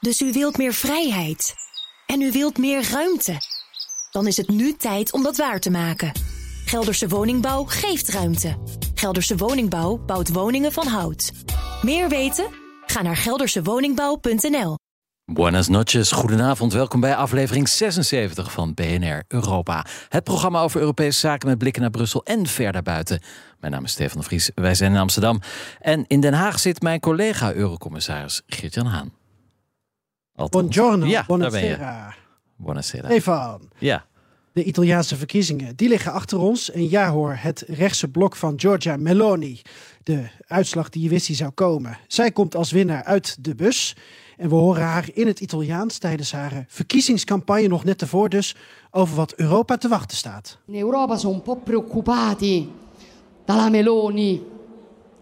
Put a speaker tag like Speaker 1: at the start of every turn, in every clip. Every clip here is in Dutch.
Speaker 1: Dus u wilt meer vrijheid. En u wilt meer ruimte. Dan is het nu tijd om dat waar te maken. Gelderse Woningbouw geeft ruimte. Gelderse Woningbouw bouwt woningen van hout. Meer weten? Ga naar geldersewoningbouw.nl.
Speaker 2: Buenas noches, goedenavond. Welkom bij aflevering 76 van BNR Europa. Het programma over Europese zaken met blikken naar Brussel en ver daarbuiten. Mijn naam is Stefan de Vries, wij zijn in Amsterdam. En in Den Haag zit mijn collega Eurocommissaris Geert-Jan Haan.
Speaker 3: Althans. Buongiorno,
Speaker 2: ja,
Speaker 3: buonasera.
Speaker 2: Daar ben je. Buonasera.
Speaker 3: Stefan,
Speaker 2: Ja,
Speaker 3: de Italiaanse verkiezingen, die liggen achter ons. En ja hoor, het rechtse blok van Giorgia Meloni, de uitslag die je wist die zou komen. Zij komt als winnaar uit de bus. En we horen haar in het Italiaans tijdens haar verkiezingscampagne nog net ervoor dus over wat Europa te wachten staat.
Speaker 4: In Europa sono un po' preoccupati dalla Meloni.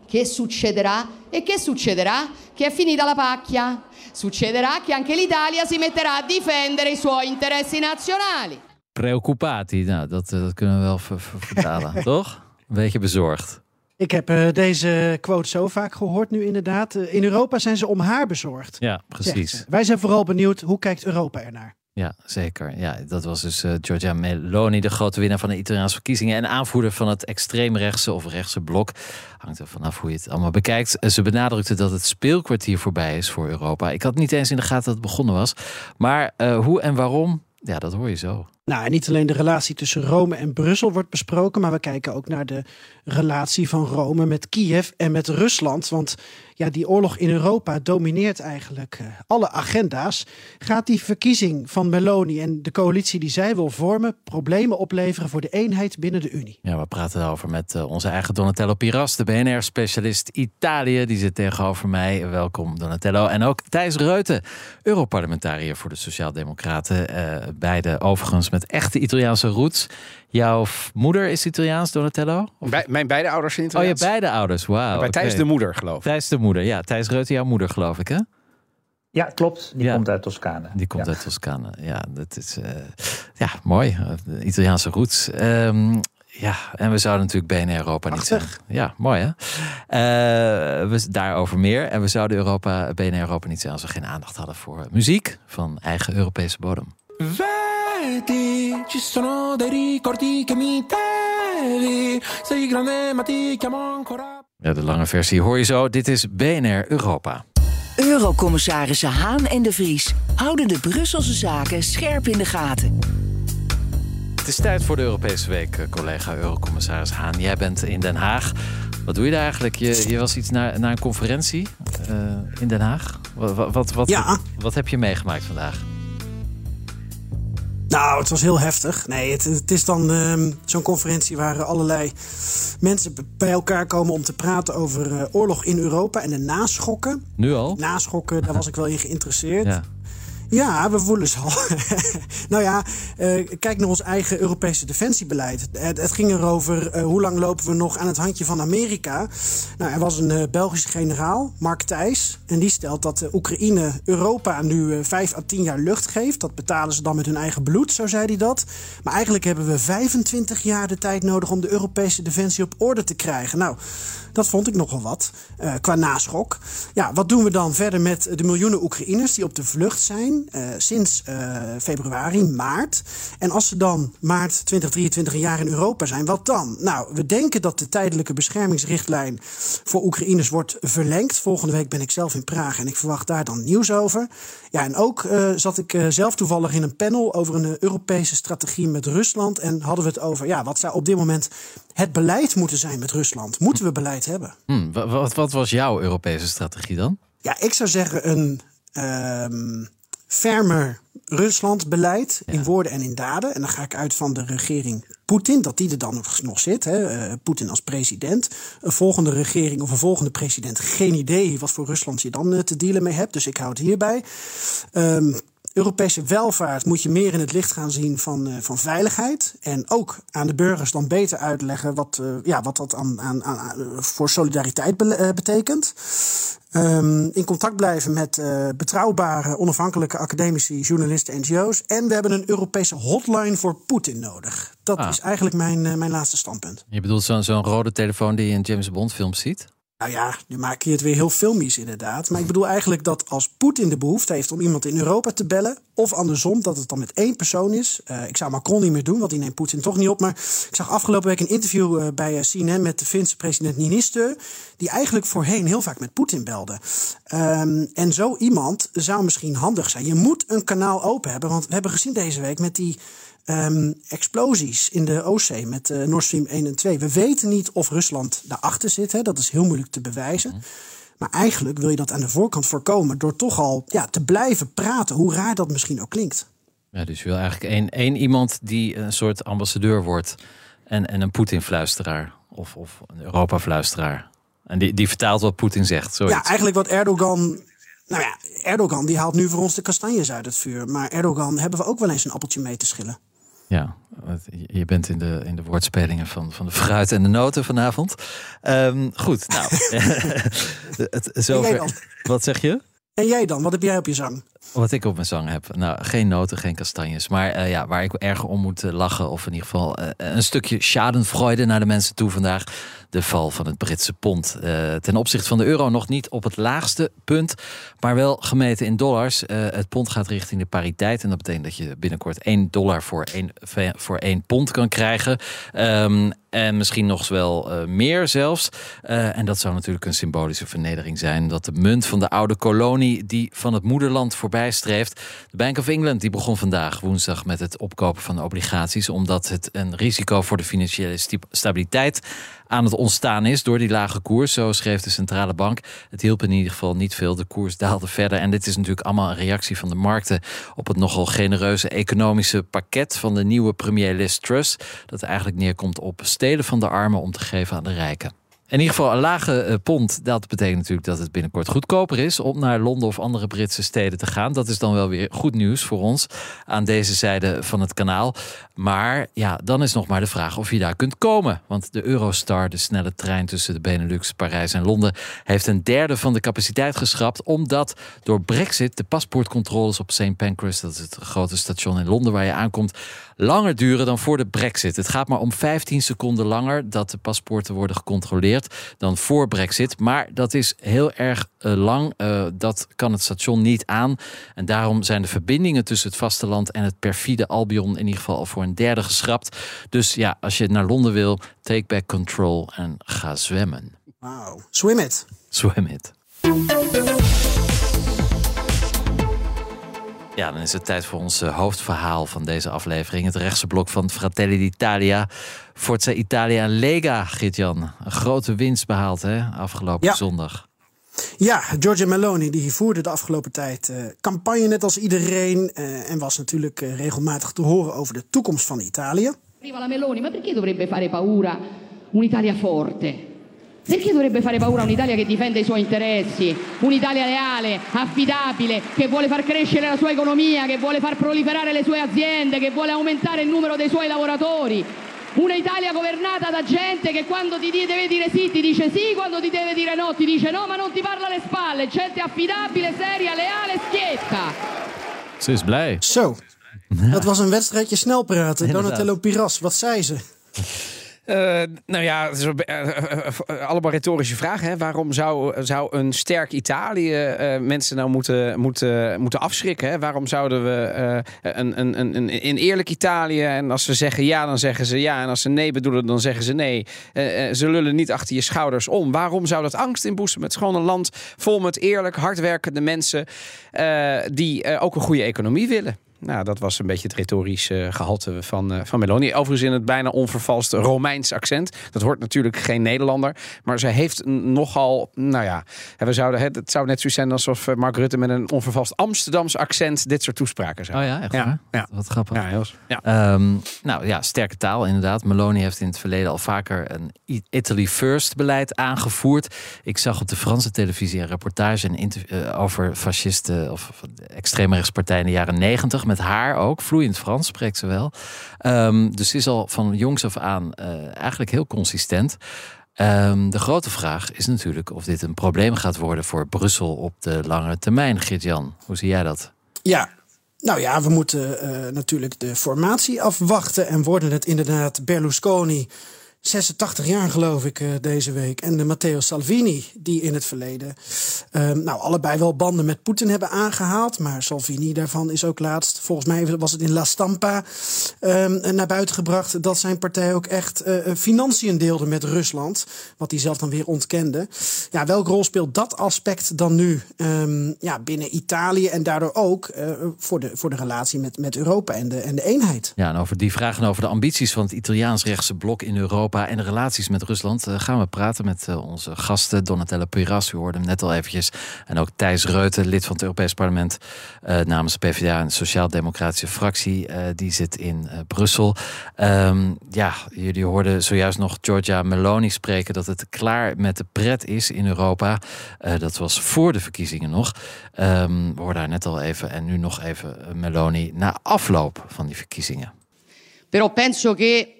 Speaker 4: Che succederà? E che succederà? Che è finita la pacchia. Succederà che anche l'Italia si metterà a difendere i suoi interessi nazionali.
Speaker 2: preoccupati. Nou, dat, eh, dat kunnen we wel ver- ver- vertalen, toch? Een beetje bezorgd.
Speaker 3: Ik heb eh, deze quote zo vaak gehoord nu inderdaad. Eh, in Europa zijn ze om haar bezorgd.
Speaker 2: Ja, precies.
Speaker 3: Wij zijn vooral benieuwd, hoe kijkt Europa ernaar?
Speaker 2: Ja, zeker. Ja, dat was dus eh, Giorgia Meloni, de grote winnaar van de Italiaanse verkiezingen en aanvoerder van het extreemrechtse of rechtse blok. Hangt er vanaf hoe je het allemaal bekijkt. Eh, Ze benadrukte dat het speelkwartier voorbij is voor Europa. Ik had niet eens in de gaten dat het begonnen was. Maar eh, hoe en waarom, ja, dat hoor je zo.
Speaker 3: Nou, en niet alleen de relatie tussen Rome en Brussel wordt besproken, maar we kijken ook naar de relatie van Rome met Kiev en met Rusland. Want ja, die oorlog in Europa domineert eigenlijk eh, alle agenda's. Gaat die verkiezing van Meloni en de coalitie die zij wil vormen problemen opleveren voor de eenheid binnen de Unie?
Speaker 2: Ja, we praten daarover met eh, onze eigen Donatello Piras, de BNR-specialist Italië. Die zit tegenover mij. Welkom Donatello. En ook Thijs Reuten, Europarlementariër voor de Sociaaldemocraten. Eh beide overigens met echte Italiaanse roots. Jouw moeder is Italiaans, Donatello?
Speaker 5: Bij, mijn beide ouders zijn
Speaker 2: Oh, je
Speaker 5: Italiaans.
Speaker 2: beide ouders, wauw.
Speaker 5: Bij Thijs de moeder, geloof ik.
Speaker 2: Thijs de moeder, ja. Thijs Reuten, jouw moeder, geloof ik, hè?
Speaker 6: Ja, klopt. Die
Speaker 2: Ja.
Speaker 6: komt uit Toscane.
Speaker 2: Die komt
Speaker 6: Ja.
Speaker 2: uit Toscane. Ja, dat is eh, ja, mooi. Eh, de Italiaanse roots. Ehm, ja, en we zouden natuurlijk BNR Europa niet
Speaker 3: Prachtig.
Speaker 2: zijn. Ja, mooi hè? Eh, we, daarover meer. En we zouden Europa, BNR Europa niet zijn als we geen aandacht hadden voor muziek van eigen Europese bodem.
Speaker 7: Ci sono dei ricordi che mi devi. Sei grande, ma ti chiamo ancora.
Speaker 2: Ja, de lange versie hoor je zo. Dit is BNR Europa.
Speaker 8: Eurocommissarissen Haan en de Vries houden de Brusselse zaken scherp in de gaten.
Speaker 2: Het is tijd voor de Europese Week, eh, collega Eurocommissaris Haan. Jij bent in Den Haag. Wat doe je daar eigenlijk? Je, je was iets naar, naar een conferentie eh, in Den Haag. Wat, wat, wat, wat,
Speaker 3: Ja.
Speaker 2: wat heb je meegemaakt vandaag?
Speaker 3: Nou, het was heel heftig. Nee, het, het is dan ehm, zo'n conferentie waar allerlei mensen bij elkaar komen om te praten over eh, oorlog in Europa en de naschokken.
Speaker 2: Nu al?
Speaker 3: Naschokken, daar was ik wel in geïnteresseerd.
Speaker 2: Ja.
Speaker 3: Ja, we voelen ze al. nou ja, eh, kijk naar ons eigen Europese defensiebeleid. Het, ging erover eh, hoe lang lopen we nog aan het handje van Amerika. Nou, er was een eh, Belgische generaal, Mark Thijs. En die stelt dat eh, Oekraïne Europa nu vijf à tien jaar lucht geeft. Dat betalen ze dan met hun eigen bloed, zo zei hij dat. Maar eigenlijk hebben we 25 jaar de tijd nodig om de Europese defensie op orde te krijgen. Nou, dat vond ik nogal wat, qua naschok. Ja, wat doen we dan verder met de miljoenen Oekraïners die op de vlucht zijn eh, sinds eh, februari, maart? En als ze dan maart 2023 een jaar in Europa zijn, wat dan? Nou, we denken dat de tijdelijke beschermingsrichtlijn voor Oekraïners wordt verlengd. Volgende week ben ik zelf in Praag en ik verwacht daar dan nieuws over. Ja, en ook eh, zat ik zelf toevallig in een panel over een Europese strategie met Rusland. En hadden we het over, ja, wat zou op dit moment het beleid moeten zijn met Rusland? Moeten we beleid hebben?
Speaker 2: Hm, wa- wat, wat was jouw Europese strategie dan?
Speaker 3: Ja, ik zou zeggen een ehm fermer Rusland-beleid in woorden en in daden. En dan ga ik uit van de regering Poetin, dat die er dan nog- zit. hè, eh, Poetin als president. Een volgende regering of een volgende president, geen idee wat voor Rusland je dan eh, te dealen mee hebt. Dus ik hou het hierbij. Ehm, Europese welvaart moet je meer in het licht gaan zien van, eh, van veiligheid. En ook aan de burgers dan beter uitleggen wat, eh, ja, wat dat aan, aan, aan, voor solidariteit be- eh, betekent. Ehm, in contact blijven met betrouwbare, onafhankelijke academici, journalisten, NGO's. En we hebben een Europese hotline voor Poetin nodig. Dat
Speaker 2: Ah.
Speaker 3: is eigenlijk mijn, mijn laatste standpunt.
Speaker 2: Je bedoelt zo'n zo'n rode telefoon die je in James Bond films ziet?
Speaker 3: Nou ja, nu maak je het weer heel filmisch inderdaad. Maar ik bedoel eigenlijk dat als Poetin de behoefte heeft om iemand in Europa te bellen, of andersom, dat het dan met één persoon is. Uh, ik zou Macron niet meer doen, want die neemt Poetin toch niet op. Maar ik zag afgelopen week een interview uh, bij CNN met de Finse president Niinistö, die eigenlijk voorheen heel vaak met Poetin belde. Um, en zo iemand zou misschien handig zijn. Je moet een kanaal open hebben, want we hebben gezien deze week met die um, explosies in de Oostzee met uh, Nord Stream 1 en 2. We weten niet of Rusland daarachter zit. Hè. Dat is heel moeilijk te bewijzen. Mhm. Maar eigenlijk wil je dat aan de voorkant voorkomen door toch al ja, te blijven praten, hoe raar dat misschien ook klinkt.
Speaker 2: Ja, dus je wil eigenlijk één, één iemand die een soort ambassadeur wordt en, en een Poetin-fluisteraar of, of een Europa-fluisteraar. En die, die vertaalt wat Poetin zegt. Zoiets.
Speaker 3: Ja, eigenlijk wat Erdogan nou ja, Erdogan die haalt nu voor ons de kastanjes uit het vuur. Maar Erdogan hebben we ook wel eens een appeltje mee te schillen.
Speaker 2: Ja, je bent in de, in de woordspelingen van, van de fruit en de noten vanavond. Um, goed, nou. het, zover. Wat zeg je?
Speaker 3: En jij dan? Wat heb jij op je zang?
Speaker 2: Wat ik op mijn zang heb. Nou, geen noten, geen kastanjes. Maar uh, ja, waar ik erg om moet eh, lachen, of in ieder geval uh, een stukje schadenfreude naar de mensen toe vandaag de val van het Britse pond. Uh, ten opzichte van de euro nog niet op het laagste punt, maar wel gemeten in dollars. Uh, het pond gaat richting de pariteit en dat betekent dat je binnenkort 1 dollar voor 1, voor 1 pond kan krijgen. Um, en misschien nog wel uh, meer zelfs. En dat zou natuurlijk een symbolische vernedering zijn. Dat de munt van de oude kolonie die van het moederland voorbij streeft. De Bank of England die begon vandaag woensdag met het opkopen van obligaties. Omdat het een risico voor de financiële stabiliteit aan het ontstaan is door die lage koers. Zo schreef de centrale bank. Het hielp in ieder geval niet veel. De koers daalde verder. En dit is natuurlijk allemaal een reactie van de markten op het nogal genereuze economische pakket van de nieuwe premier Liz Truss. Dat eigenlijk neerkomt op stelen van de armen om te geven aan de rijken. In ieder geval een lage uh, pond, dat betekent natuurlijk dat het binnenkort goedkoper is om naar Londen of andere Britse steden te gaan. Dat is dan wel weer goed nieuws voor ons aan deze zijde van het kanaal. Maar ja, dan is nog maar de vraag of je daar kunt komen. Want de Eurostar, de snelle trein tussen de Benelux, Parijs en Londen, heeft een derde van de capaciteit geschrapt. Omdat door Brexit de paspoortcontroles op St. Pancras, dat is het grote station in Londen waar je aankomt, langer duren dan voor de Brexit. Het gaat maar om 15 seconden langer dat de paspoorten worden gecontroleerd dan voor Brexit. Maar dat is heel erg uh, lang. Uh, dat kan het station niet aan. En daarom zijn de verbindingen tussen het vasteland en het perfide Albion in ieder geval voor een derde geschrapt. Dus ja, als je naar Londen wil, take back control en ga zwemmen.
Speaker 3: Wauw, swim it.
Speaker 2: Swim it. Ja, dan is het tijd voor ons hoofdverhaal van deze aflevering. Het rechtse blok van Fratelli d'Italia. Forza Italia Lega, Gert-Jan. Een grote winst behaald hè, afgelopen zondag.
Speaker 3: Ja, Giorgia Meloni die voerde de afgelopen tijd uh, campagne net als iedereen. Uh, en was natuurlijk uh, regelmatig te horen over de toekomst van Italië.
Speaker 4: Arriva la Meloni, ma perché dovrebbe fare paura un'Italia forte? Perché dovrebbe fare paura un'Italia che difende i suoi interessi? Un'Italia leale, affidabile, che vuole far crescere la sua economia, che vuole far proliferare le sue aziende, che vuole aumentare il numero dei suoi lavoratori. Una Italia governata da gente che quando ti deve dire sì ti dice sì, quando ti deve dire no ti dice no, ma non ti parla alle spalle. Gente affidabile, seria, leale, schietta.
Speaker 2: Ze is blij.
Speaker 3: Zo, dat was een wedstrijdje snel praten. Donatello Piras, wat zei ze?
Speaker 5: Uh, nou ja, het is uh, allemaal retorische vragen. Hè? Waarom zou, zou een sterk Italië mensen nou moeten, moeten, moeten afschrikken? Hè? Waarom zouden we een, een, een, een, een eerlijk Italië en als ze zeggen ja, dan zeggen ze ja. En als ze nee bedoelen, dan zeggen ze nee. ze lullen niet achter je schouders om. Waarom zou dat angst inboezemen? Het is gewoon een land vol met eerlijk, hardwerkende mensen die ook een goede economie willen. Nou, dat was een beetje het retorische gehalte van, uh, van Meloni. Overigens in het bijna onvervalste Romeins accent. Dat hoort natuurlijk geen Nederlander. Maar ze heeft nogal, nou ja, we zouden, het zou net zo zijn alsof eh, Mark Rutte met een onvervalst Amsterdams accent dit soort toespraken zou.
Speaker 2: Oh ja, echt ja, ja. Wat grappig.
Speaker 5: Ja, heel,
Speaker 2: ja. Um, nou ja, sterke taal inderdaad. Meloni heeft in het verleden al vaker een Italy First beleid aangevoerd. Ik zag op de Franse televisie een reportage een uh, over fascisten of extreme rechtspartijen in de jaren negentig met haar ook. Vloeiend Frans spreekt ze wel. Um, dus is al van jongs af aan uh, eigenlijk heel consistent. Um, de grote vraag is natuurlijk of dit een probleem gaat worden voor Brussel op de lange termijn. Gert-Jan, hoe zie jij dat?
Speaker 3: Ja, nou ja, we moeten uh, natuurlijk de formatie afwachten. En worden het inderdaad Berlusconi 86 jaar geloof ik uh, deze week. En de Matteo Salvini, die in het verleden um, nou, allebei wel banden met Poetin hebben aangehaald. Maar Salvini daarvan is ook laatst, volgens mij was het in La Stampa, um, naar buiten gebracht dat zijn partij ook echt uh, financiën deelde met Rusland. Wat hij zelf dan weer ontkende. Ja, welke rol speelt dat aspect dan nu um, ja, binnen Italië en daardoor ook voor, de, voor de relatie met, met Europa en de, en de eenheid?
Speaker 2: Ja, en over die vragen over de ambities van het Italiaans-rechtse blok in Europa en de relaties met Rusland uh, gaan we praten met uh, onze gasten. Donatella Piras, u hoorde hem net al eventjes. En ook Thijs Reuten, lid van het Europees Parlement uh, namens PvdA en Sociaal-Democratische Fractie. die zit in Brussel. Um, ja, jullie hoorden zojuist nog Giorgia Meloni spreken dat het klaar met de pret is in Europa. dat was voor de verkiezingen nog. Um, we hoorden haar net al even en nu nog even Meloni na afloop van die verkiezingen.
Speaker 4: Però penso che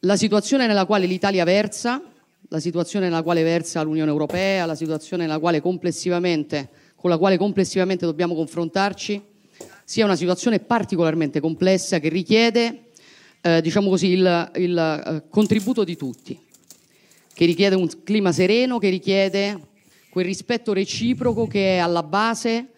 Speaker 4: la situazione nella quale l'Italia versa, la situazione nella quale versa l'Unione Europea, la situazione quale con la quale complessivamente dobbiamo confrontarci, sia una situazione particolarmente complessa che richiede, eh, diciamo così, il, il eh, contributo di tutti, che richiede un clima sereno, che richiede quel rispetto reciproco che è alla base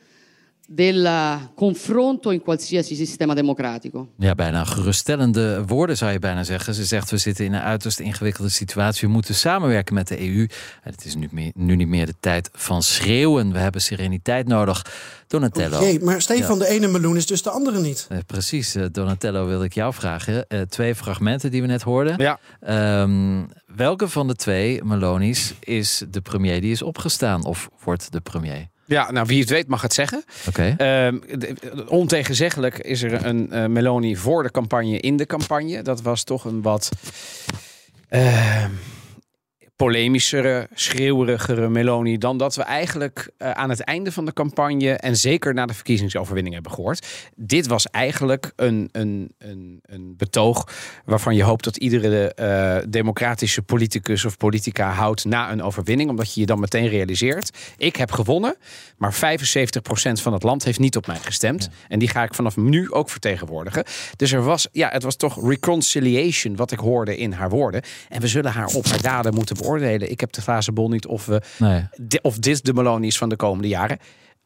Speaker 4: del confronto in qualsiasi sistema democratico.
Speaker 2: Ja, bijna geruststellende woorden zou je bijna zeggen. Ze zegt we zitten in een uiterst ingewikkelde situatie. We moeten samenwerken met de EU. En het is nu, meer, nu niet meer de tijd van schreeuwen. We hebben sereniteit nodig. Donatello.
Speaker 3: Maar Stefan, ja. de ene meloen is dus de andere niet.
Speaker 2: Eh, precies, uh, Donatello wil ik jou vragen. Uh, twee fragmenten die we net hoorden.
Speaker 5: Ja.
Speaker 2: Um, welke van de twee Meloni's is de premier die is opgestaan of wordt de premier?
Speaker 5: Ja, nou wie het weet mag het zeggen.
Speaker 2: Oké.
Speaker 5: Okay. Uh, ontegenzeggelijk is er een uh, Meloni voor de campagne in de campagne. Dat was toch een wat uh, polemischere, schreeuwerigere Meloni dan dat we eigenlijk uh, aan het einde van de campagne en zeker na de verkiezingsoverwinning hebben gehoord. Dit was eigenlijk een, een, een, een betoog waarvan je hoopt dat iedere uh, democratische politicus of politica houdt na een overwinning, omdat je je dan meteen realiseert: ik heb gewonnen, maar 75% van het land heeft niet op mij gestemd. Ja. En die ga ik vanaf nu ook vertegenwoordigen. Dus er was, ja, het was toch reconciliation wat ik hoorde in haar woorden. En we zullen haar op haar daden moeten beoordelen. Ik heb de glazen bol niet of, we,
Speaker 2: nee.
Speaker 5: of dit de Meloni is van de komende jaren.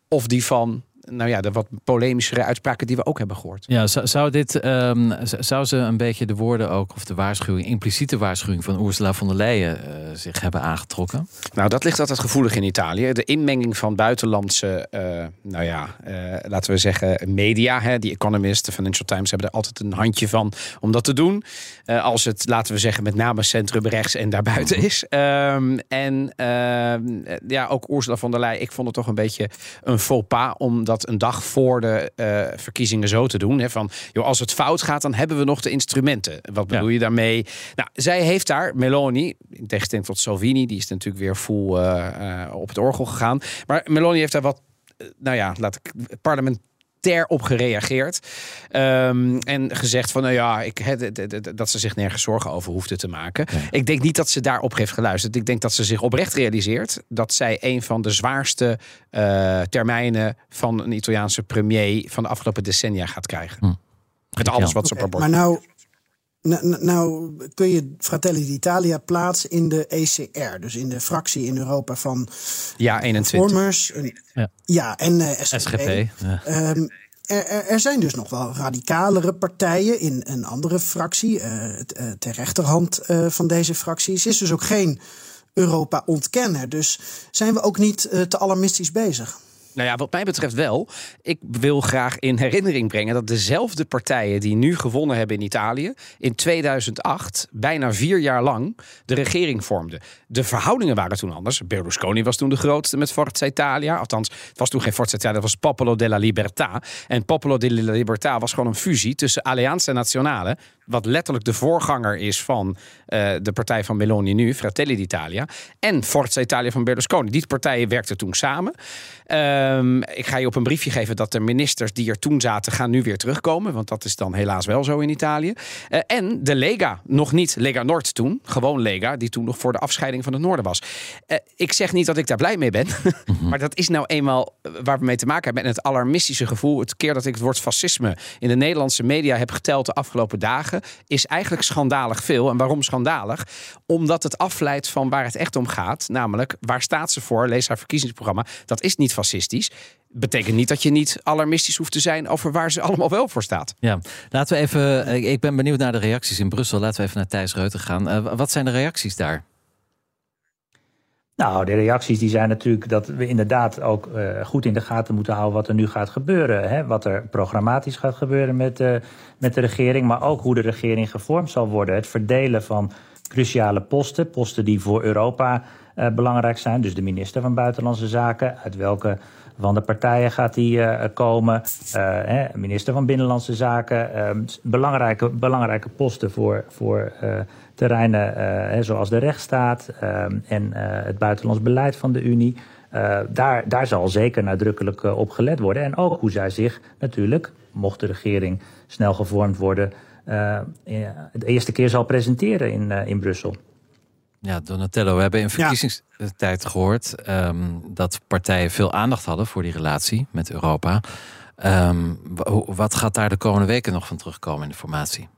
Speaker 5: Of die van nou ja, de wat polemischere uitspraken die we ook hebben gehoord.
Speaker 2: Ja, zou, zou dit, um, zou ze een beetje de woorden ook, of de waarschuwing, impliciete waarschuwing van Ursula von der Leyen uh, zich hebben aangetrokken?
Speaker 5: Nou, dat ligt altijd gevoelig in Italië. De inmenging van buitenlandse, uh, nou ja, uh, laten we zeggen, media. Hè, die Economist, de Financial Times hebben er altijd een handje van om dat te doen. als het, laten we zeggen, met name centrum rechts en daarbuiten is. Um, en ja, ook Ursula von der Leyen, ik vond het toch een beetje een faux pas, omdat een dag voor de uh, verkiezingen zo te doen. Hè, van, joh, als het fout gaat, dan hebben we nog de instrumenten. Wat bedoel ja. je daarmee? Nou, zij heeft daar, Meloni, in tegenstelling tot Salvini, die is natuurlijk weer full uh, uh, op het orgel gegaan. Maar Meloni heeft daar wat, nou ja, laat ik parlement op gereageerd. Um, en gezegd van, nou ja, ik, he, dat ze zich nergens zorgen over hoefde te maken. Ja. Ik denk niet dat ze daarop heeft geluisterd. Ik denk dat ze zich oprecht realiseert dat zij een van de zwaarste uh, termijnen van een Italiaanse premier van de afgelopen decennia gaat krijgen. Hm. Met alles wat ze op haar bord
Speaker 3: Maar nou, nou, nou kun je Fratelli d'Italia plaatsen in de ECR, dus in de fractie in Europa van
Speaker 5: ja, 21.
Speaker 3: Formers.
Speaker 2: Ja,
Speaker 3: ja en uh, SGP.
Speaker 2: SGP
Speaker 3: ja. um, er, er, zijn dus nog wel radicalere partijen in een andere fractie, uh, ter rechterhand uh, van deze fractie. Ze is dus ook geen Europa-ontkenner. Dus zijn we ook niet uh, te alarmistisch bezig?
Speaker 5: Nou ja, wat mij betreft wel. Ik wil graag in herinnering brengen dat dezelfde partijen die nu gewonnen hebben in Italië, in 2008, bijna vier jaar lang, de regering vormden. De verhoudingen waren toen anders. Berlusconi was toen de grootste met Forza Italia. Althans, het was toen geen Forza Italia, het was Popolo della Libertà. En Popolo della Libertà was gewoon een fusie tussen Alleanza Nazionale, wat letterlijk de voorganger is van uh, de partij van Meloni nu, Fratelli d'Italia, en Forza Italia van Berlusconi. Die partijen werkten toen samen. Um, ik ga je op een briefje geven dat de ministers die er toen zaten, gaan nu weer terugkomen. Want dat is dan helaas wel zo in Italië. Uh, en de Lega, nog niet Lega Nord toen, gewoon Lega, die toen nog voor de afscheiding van het noorden was. Uh, ik zeg niet dat ik daar blij mee ben, maar dat is nou eenmaal waar we mee te maken hebben. En het alarmistische gevoel, het keer dat ik het woord fascisme in de Nederlandse media heb geteld de afgelopen dagen. Is eigenlijk schandalig veel. En waarom schandalig? Omdat het afleidt van waar het echt om gaat. Namelijk, waar staat ze voor? Lees haar verkiezingsprogramma. Dat is niet fascistisch. Betekent niet dat je niet alarmistisch hoeft te zijn over waar ze allemaal wel voor staat.
Speaker 2: Ja, laten we even. Ik ik ben benieuwd naar de reacties in Brussel. Laten we even naar Thijs Reuter gaan. Eh, wat zijn de reacties daar?
Speaker 6: Nou, de reacties die zijn natuurlijk dat we inderdaad ook uh, goed in de gaten moeten houden wat er nu gaat gebeuren. Hè? Wat er programmatisch gaat gebeuren met, uh, met de regering, maar ook hoe de regering gevormd zal worden. Het verdelen van cruciale posten, posten die voor Europa uh, belangrijk zijn. Dus de minister van Buitenlandse Zaken, uit welke van de partijen gaat die komen. Hè, minister van Binnenlandse Zaken. Uh, belangrijke, belangrijke posten voor, voor terreinen hè, zoals de rechtsstaat ehm, en het buitenlands beleid van de Unie. daar, daar zal zeker nadrukkelijk op gelet worden. En ook hoe zij zich natuurlijk, mocht de regering snel gevormd worden, de eerste keer zal presenteren in, in Brussel.
Speaker 2: Ja, Donatello, we hebben in verkiezingstijd ja. gehoord um, dat partijen veel aandacht hadden voor die relatie met Europa. Um, wat gaat daar de komende weken nog van terugkomen in de formatie?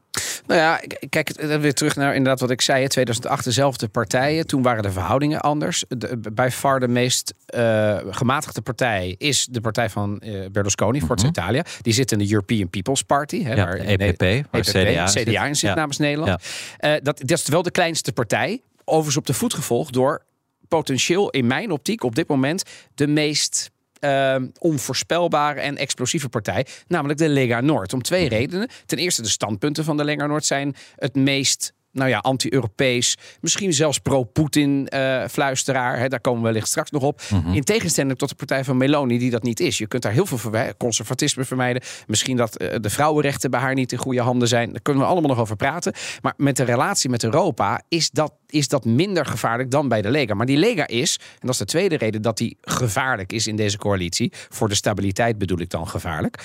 Speaker 5: Nou ja, kijk weer terug naar inderdaad wat ik zei. 2008 dezelfde partijen. Toen waren de verhoudingen anders. De, bij far de meest uh, gematigde partij is de partij van uh, Berlusconi, Forza mm -hmm. Italia. Die zit in de European People's Party. Hè,
Speaker 2: ja,
Speaker 5: waar
Speaker 2: EPP,
Speaker 5: EPP,
Speaker 2: waar CDA,
Speaker 5: CDA in zit ja. namens Nederland. Ja. Uh, dat, dat is wel de kleinste partij. Overigens op de voet gevolgd door potentieel in mijn optiek op dit moment de meest uh, onvoorspelbare en explosieve partij, namelijk de Lega Noord. Om twee redenen. Ten eerste, de standpunten van de Lega Noord zijn het meest nou ja, anti-Europees, misschien zelfs pro-Poetin-fluisteraar. Uh, daar komen we wellicht straks nog op. Mm -hmm. In tegenstelling tot de partij van Meloni, die dat niet is. Je kunt daar heel veel conservatisme vermijden. Misschien dat uh, de vrouwenrechten bij haar niet in goede handen zijn. Daar kunnen we allemaal nog over praten. Maar met de relatie met Europa is dat, is dat minder gevaarlijk dan bij de Lega. Maar die Lega is, en dat is de tweede reden dat die gevaarlijk is in deze coalitie. Voor de stabiliteit bedoel ik dan gevaarlijk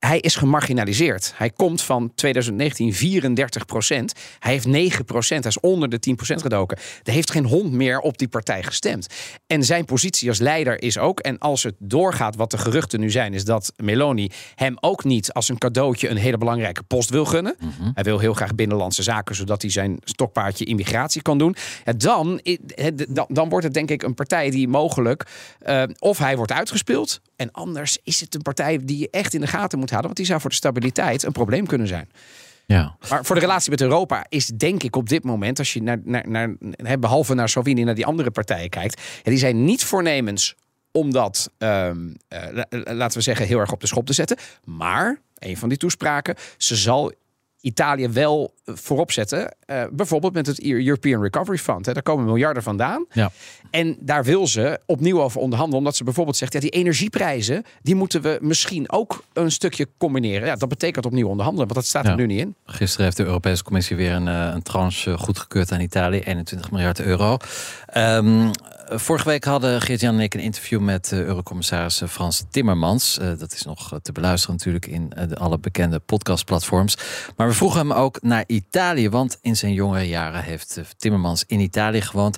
Speaker 5: hij is gemarginaliseerd. Hij komt van 2019 34 procent. Hij heeft 9 procent. Hij is onder de 10 procent gedoken. Er heeft geen hond meer op die partij gestemd. En zijn positie als leider is ook... en als het doorgaat wat de geruchten nu zijn... is dat Meloni hem ook niet als een cadeautje... een hele belangrijke post wil gunnen. Mm -hmm. Hij wil heel graag binnenlandse zaken... zodat hij zijn stokpaardje immigratie kan doen. Ja, dan, dan, wordt het denk ik een partij die mogelijk... Uh, of hij wordt uitgespeeld... en anders is het een partij die je echt in de gaten moet houden. Want die zou voor de stabiliteit een probleem kunnen zijn.
Speaker 2: Ja.
Speaker 5: Maar voor de relatie met Europa is denk ik op dit moment, als je naar, naar, naar behalve naar Salvini, naar die andere partijen kijkt, ja, die zijn niet voornemens om dat, um, uh, laten we zeggen, heel erg op de schop te zetten. Maar, een van die toespraken, ze zal Italië wel voorop zetten. Uh, bijvoorbeeld met het European Recovery Fund. Hè. Daar komen miljarden vandaan.
Speaker 2: Ja.
Speaker 5: En daar wil ze opnieuw over onderhandelen. Omdat ze bijvoorbeeld zegt, ja, die energieprijzen... die moeten we misschien ook een stukje combineren. Ja, dat betekent opnieuw onderhandelen. Want dat staat
Speaker 2: ja.
Speaker 5: er nu niet in.
Speaker 2: Gisteren heeft de Europese Commissie weer een, een tranche goedgekeurd aan Italië. 21 miljard euro. Um, Vorige week hadden Geert-Jan en ik een interview met uh, Eurocommissaris Frans Timmermans. Dat is nog te beluisteren natuurlijk in alle bekende podcastplatforms. Maar we vroegen hem ook naar Italië, want in zijn jongere jaren heeft Timmermans in Italië gewoond.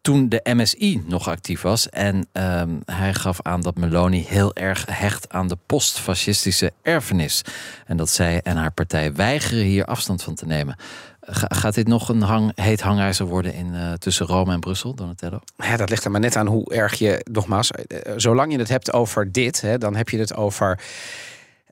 Speaker 2: Toen de MSI nog actief was. En um, hij gaf aan dat Meloni heel erg hecht aan de postfascistische erfenis. En dat zij en haar partij weigeren hier afstand van te nemen. Gaat dit nog een hang, heet hangijzer worden in, uh, tussen Rome en Brussel, Donatello?
Speaker 5: Ja, dat ligt er maar net aan hoe erg je, nogmaals, uh, zolang je het hebt over dit, hè, dan heb je het over.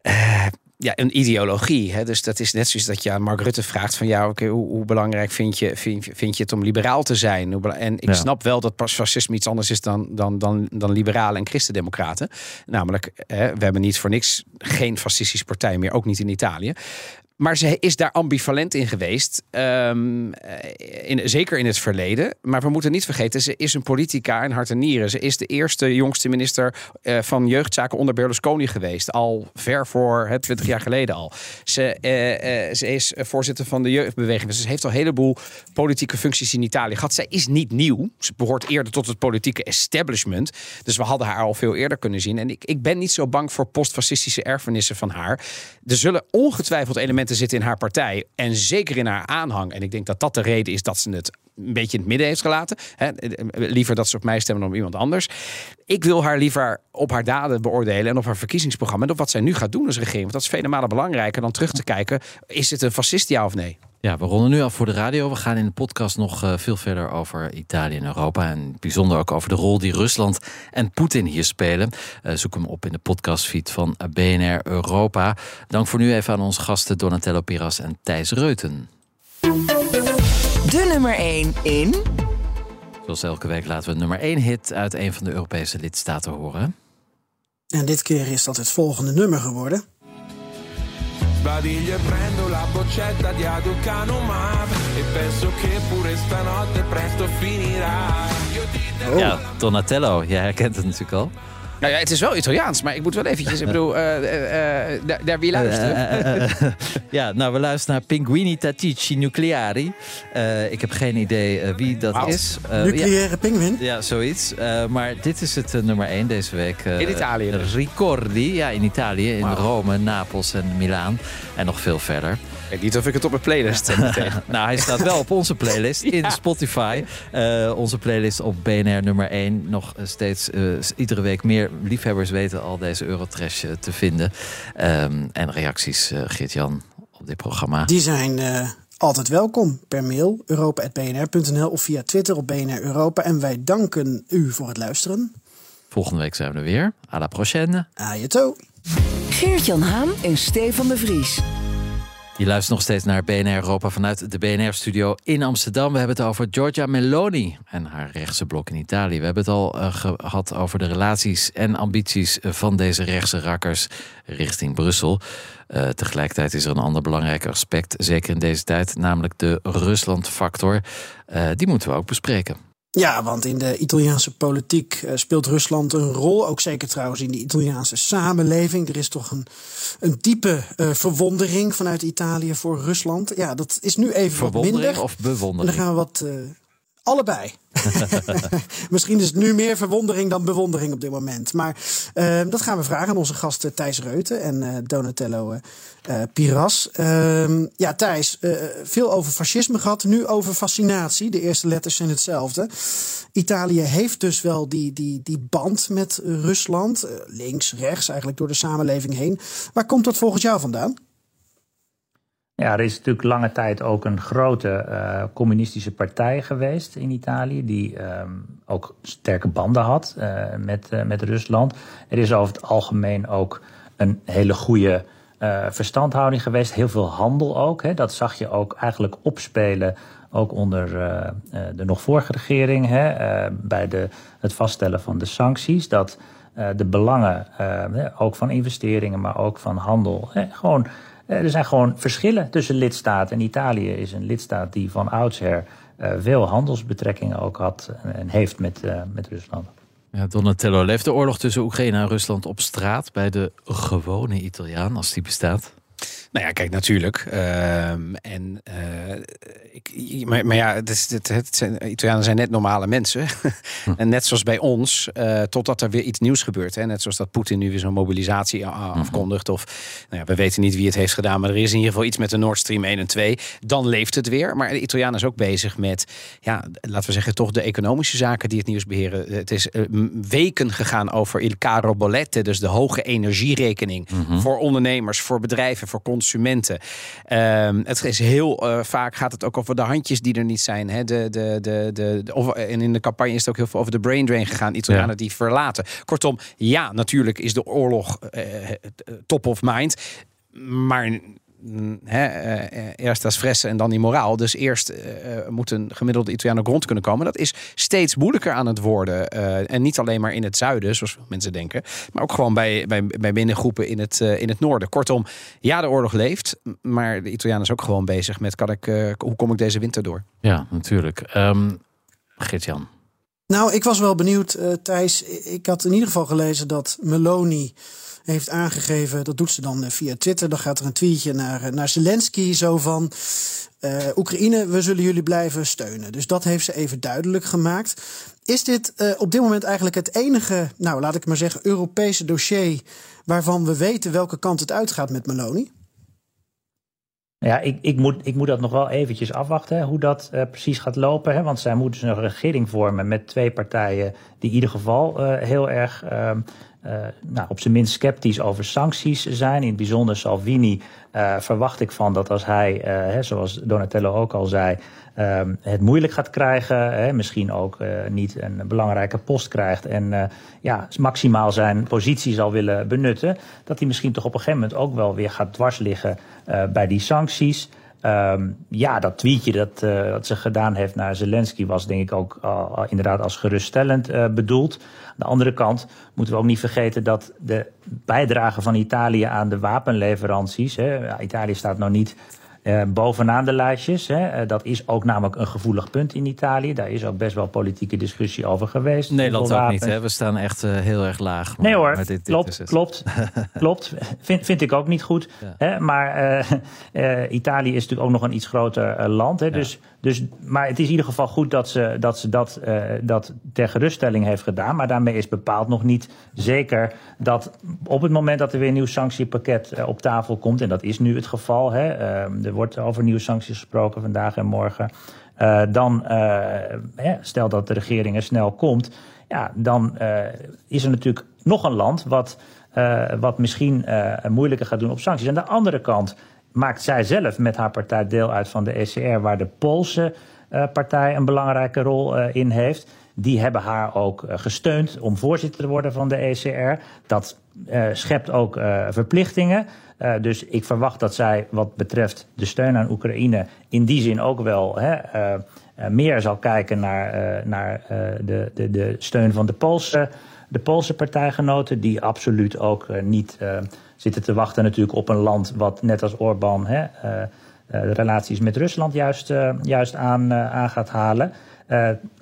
Speaker 5: Uh, ja, een ideologie. Hè? Dus dat is net zoals dat je aan Mark Rutte vraagt van ja, okay, hoe, hoe, belangrijk vind je, vind, vind je het om liberaal te zijn? En ik ja. snap wel dat pas fascisme iets anders is dan, dan, dan, dan liberalen en christendemocraten. Namelijk, hè, we hebben niet voor niks geen fascistische partij meer, ook niet in Italië. Maar ze is daar ambivalent in geweest. Um, in, zeker in het verleden. Maar we moeten niet vergeten, ze is een politica in hart en nieren. Ze is de eerste jongste minister uh, van jeugdzaken onder Berlusconi geweest. Al ver voor het 20 jaar geleden al. Ze, uh, ze is voorzitter van de jeugdbeweging. Dus ze heeft al een heleboel politieke functies in Italië gehad. Zij is niet nieuw. Ze behoort eerder tot het politieke establishment. Dus we hadden haar al veel eerder kunnen zien. En ik, ik ben niet zo bang voor postfascistische erfenissen van haar. Er zullen ongetwijfeld elementen elementen zitten in haar partij. En zeker in haar aanhang. En ik denk dat dat de reden is dat ze het een beetje in het midden heeft gelaten. Liever dat ze op mij stemmen dan op iemand anders. Ik wil haar liever op haar daden beoordelen en op haar verkiezingsprogramma. En op wat zij nu gaat doen als regering. Want dat is vele malen belangrijker dan terug te kijken. Is het een fascist ja of nee?
Speaker 2: Ja, we ronden nu af voor de radio. We gaan in de podcast nog uh, veel verder over Italië en Europa. En bijzonder ook over de rol die Rusland en Poetin hier spelen. Uh, zoek hem op in de podcastfeed van BNR Europa. Dank voor nu even aan onze gasten Donatello Piras en Thijs Reuten.
Speaker 8: De nummer 1 in.
Speaker 2: Zoals elke week laten we nummer 1 hit uit een van de Europese lidstaten horen.
Speaker 3: En dit keer is dat het volgende nummer geworden.
Speaker 7: Sbadiglio e prendo la boccetta di aducanumab E penso che pure stanotte presto finirà
Speaker 2: oh. Ja, Donatello, jij herkent het natuurlijk al.
Speaker 5: Nou ja, het is wel Italiaans, maar ik moet wel eventjes, ik bedoel, uh, uh, daar, daar weer luisteren.
Speaker 2: ja, nou, we luisteren naar Pinguini Tattici Nucleari. ik heb geen idee wie dat wow. is.
Speaker 3: Nucleaire
Speaker 2: ja,
Speaker 3: pinguïn?
Speaker 2: Ja, zoiets. maar dit is het nummer 1 deze week.
Speaker 5: in Italië.
Speaker 2: Ricordi, ja, in Italië, in wow. Rome, Napels en Milaan. En nog veel verder.
Speaker 5: Ik weet niet of ik het op mijn playlist heb
Speaker 2: nou, hij staat wel op onze playlist in Spotify. Uh, onze playlist op BNR nummer 1. Nog steeds uh, iedere week meer liefhebbers weten al deze Eurotrash uh, te vinden. Um, en reacties, Geert-Jan, op dit programma.
Speaker 3: Die zijn altijd welkom per mail europa.bnr.nl of via Twitter op BNR Europa. En wij danken u voor het luisteren.
Speaker 2: Volgende week zijn we er weer. À la prochaine.
Speaker 3: Ajeto.
Speaker 8: Geert-Jan Haan en Stefan de Vries.
Speaker 2: Je luistert nog steeds naar BNR Europa vanuit de BNR-studio in Amsterdam. We hebben het over Giorgia Meloni en haar rechtse blok in Italië. We hebben het al uh, gehad over de relaties en ambities van deze rechtse rakkers richting Brussel. Uh, tegelijkertijd is er een ander belangrijk aspect, zeker in deze tijd, namelijk de Rusland-factor. Uh, die moeten we ook bespreken.
Speaker 3: Ja, want in de Italiaanse politiek uh, speelt Rusland een rol. Ook zeker trouwens in de Italiaanse samenleving. Er is toch een, een diepe uh, verwondering vanuit Italië voor Rusland. Ja, dat is nu even wat minder.
Speaker 2: of bewondering?
Speaker 3: En dan gaan we wat. Uh, allebei. Misschien is het nu meer verwondering dan bewondering op dit moment. Maar uh, dat gaan we vragen aan onze gasten Thijs Reuten en uh, Donatello uh, Piras. Ehm, ja, Thijs, veel over fascisme gehad, nu over fascinatie. De eerste letters zijn hetzelfde. Italië heeft dus wel die, die, die band met Rusland, links, rechts, eigenlijk door de samenleving heen. Waar komt dat volgens jou vandaan?
Speaker 6: Ja, er is natuurlijk lange tijd ook een grote uh, communistische partij geweest in Italië, die um, ook sterke banden had uh, met, uh, met Rusland. Er is over het algemeen ook een hele goede verstandhouding geweest, heel veel handel ook. Hè. Dat zag je ook eigenlijk opspelen, ook onder de nog vorige regering, hè, bij de, het vaststellen van de sancties. Dat de belangen, ook van investeringen, maar ook van handel, gewoon eh, er zijn gewoon verschillen tussen lidstaten. En Italië is een lidstaat die van oudsher uh, veel handelsbetrekkingen ook had en heeft met, uh, met Rusland.
Speaker 2: Ja, Donatello, leeft de oorlog tussen Oekraïne en Rusland op straat bij de gewone Italiaan, als die bestaat?
Speaker 5: Nou ja, kijk, natuurlijk. Uh, en, uh, ik, maar, maar, ja, het, is, het, het zijn, Italianen zijn net normale mensen. Hm. en net zoals bij ons, uh, totdat er weer iets nieuws gebeurt. Hè? Net zoals dat Poetin nu weer zo'n mobilisatie hm. afkondigt. Of nou ja, we weten niet wie het heeft gedaan, maar er is in ieder geval iets met de Nord Stream 1 en 2. Dan leeft het weer. Maar de Italianen is ook bezig met, ja, laten we zeggen, toch de economische zaken die het nieuws beheren. Het is uh, weken gegaan over il caro bollette, dus de hoge energierekening. Mm -hmm. Voor ondernemers, voor bedrijven, voor consumenten. Um, het is heel uh, vaak gaat het ook over de handjes die er niet zijn. Hè? De, de, de, de, de of, en in de campagne is het ook heel veel over de brain drain gegaan. Italianen ja. die verlaten. Kortom, ja, natuurlijk is de oorlog uh, top of mind. Maar He, uh, eerst als fressen en dan die moraal. Dus eerst uh, moet een gemiddelde Italiaan ook rond kunnen komen. Dat is steeds moeilijker aan het worden. Uh, en niet alleen maar in het zuiden, zoals mensen denken. Maar ook gewoon bij, bij, bij binnengroepen in het, in het noorden. Kortom, ja, de oorlog leeft. Maar de Italiaan is ook gewoon bezig met... Kan ik, hoe kom ik deze winter door?
Speaker 2: Ja, natuurlijk. Um, Geert-Jan.
Speaker 3: Nou, ik was wel benieuwd, Thijs. Ik had in ieder geval gelezen dat Meloni heeft aangegeven, dat doet ze dan eh, via Twitter. Dan gaat er een tweetje naar, eh, naar Zelensky zo van... Uh, Oekraïne, we zullen jullie blijven steunen. Dus dat heeft ze even duidelijk gemaakt. Is dit op dit moment eigenlijk het enige, nou laat ik maar zeggen, Europese dossier waarvan we weten welke kant het uitgaat met Meloni?
Speaker 6: Ja, ik, ik, moet, ik moet dat nog wel eventjes afwachten, hoe dat precies gaat lopen. Hè? Want zij moeten dus een regering vormen met twee partijen die in ieder geval heel erg uh, nou, op zijn minst sceptisch over sancties zijn. In het bijzonder Salvini verwacht ik van dat als hij, hè, zoals Donatello ook al zei, Ehm, het moeilijk gaat krijgen. Hè, misschien ook uh, niet een belangrijke post krijgt. En uh, ja, maximaal zijn positie zal willen benutten. Dat hij misschien toch op een gegeven moment ook wel weer gaat dwars liggen uh, bij die sancties. Um, ja, dat tweetje dat, dat ze gedaan heeft naar Zelensky was denk ik ook inderdaad als geruststellend bedoeld. Aan de andere kant moeten we ook niet vergeten dat de bijdrage van Italië aan de wapenleveranties. Hè, Italië staat nou niet uh, bovenaan de lijstjes. Hè. Uh, dat is ook namelijk een gevoelig punt in Italië. Daar is ook best wel politieke discussie over geweest.
Speaker 2: Nederland ook niet, hè? We staan echt uh, heel erg laag.
Speaker 6: Maar, nee hoor, dit, dit klopt, klopt, klopt. Vind, vind ik ook niet goed. Ja. Hè. Maar Italië is natuurlijk ook nog een iets groter land. Hè. Ja. Dus, dus, maar het is in ieder geval goed dat ze dat, ze dat, dat ter geruststelling heeft gedaan. Maar daarmee is bepaald nog niet zeker dat op het moment dat er weer een nieuw sanctiepakket op tafel komt... en dat is nu het geval... Hè, er wordt over nieuwe sancties gesproken vandaag en morgen. Uh, dan, stel dat de regering er snel komt, ja, dan is er natuurlijk nog een land wat, wat misschien moeilijker gaat doen op sancties. Aan de andere kant maakt zij zelf met haar partij deel uit van de ECR, waar de Poolse partij een belangrijke rol in heeft. Die hebben haar ook gesteund om voorzitter te worden van de ECR. Dat schept ook verplichtingen. Dus ik verwacht dat zij wat betreft de steun aan Oekraïne in die zin ook wel hè, meer zal kijken naar, naar de, de, de steun van de Poolse, de Poolse partijgenoten, die absoluut ook niet zitten te wachten natuurlijk op een land wat net als Orbán hè, de relaties met Rusland juist, juist aan, aan gaat halen.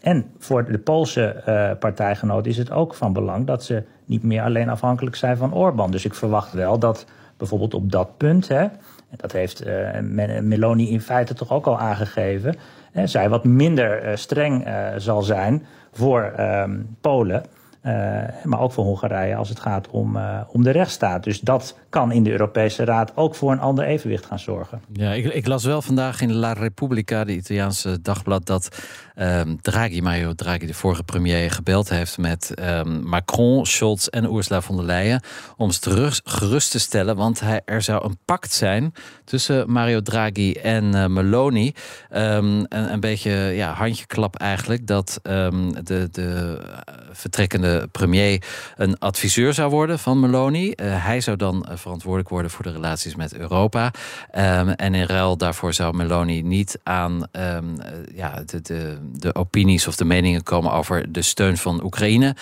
Speaker 6: en voor de Poolse partijgenoten is het ook van belang dat ze niet meer alleen afhankelijk zijn van Orbán. Dus ik verwacht wel dat bijvoorbeeld op dat punt. Hè, dat heeft Meloni in feite toch ook al aangegeven. Zij wat minder streng zal zijn voor um, Polen. Maar ook voor Hongarije als het gaat om, om de rechtsstaat. Dus dat kan in de Europese Raad ook voor een ander evenwicht gaan zorgen.
Speaker 2: Ja, ik, ik las wel vandaag in La Repubblica, de Italiaanse dagblad, dat um, Draghi, Mario Draghi, de vorige premier, gebeld heeft met um, Macron, Scholz en Ursula von der Leyen om ze terug, gerust te stellen, want hij, er zou een pact zijn tussen Mario Draghi en uh, Meloni. Um, een, een, beetje ja, handjeklap eigenlijk, dat de, de vertrekkende premier een adviseur zou worden van Meloni. Uh, hij zou dan verantwoordelijk worden voor de relaties met Europa. Um, en in ruil daarvoor zou Meloni niet aan um, ja, de, de, de, opinies of de meningen komen over de steun van Oekraïne, uh,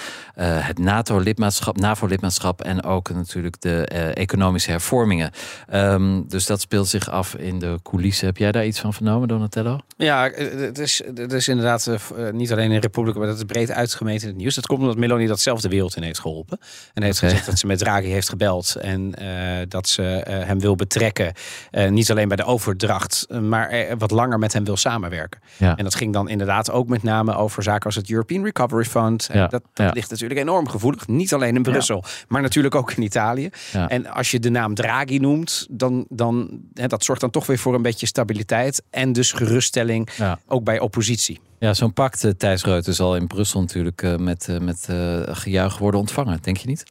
Speaker 2: het NATO-lidmaatschap, NAVO-lidmaatschap en ook natuurlijk de uh, economische hervormingen. Um, dus dat speelt zich af in de coulissen. Heb jij daar iets van vernomen, Donatello?
Speaker 5: Ja, het is, het is inderdaad uh, niet alleen in Republiek, maar dat is breed uitgemeten in het nieuws. Dat komt omdat Meloni dat zelf de wereld in heeft geholpen. En heeft okay. gezegd dat ze met Draghi heeft gebeld en dat ze uh, hem wil betrekken. Uh, niet alleen bij de overdracht, maar wat langer met hem wil samenwerken. Ja. En dat ging dan inderdaad ook met name over zaken als het European Recovery Fund. Ja. Dat, dat ligt natuurlijk enorm gevoelig. Niet alleen in Brussel, maar natuurlijk ook in Italië. En als je de naam Draghi noemt, dan, dan hè, dat zorgt dan toch weer voor een beetje stabiliteit. En dus geruststelling ook bij oppositie.
Speaker 2: Ja, zo'n pact, Thijs Reuten, zal in Brussel natuurlijk met, uh, met gejuich worden ontvangen, denk je niet?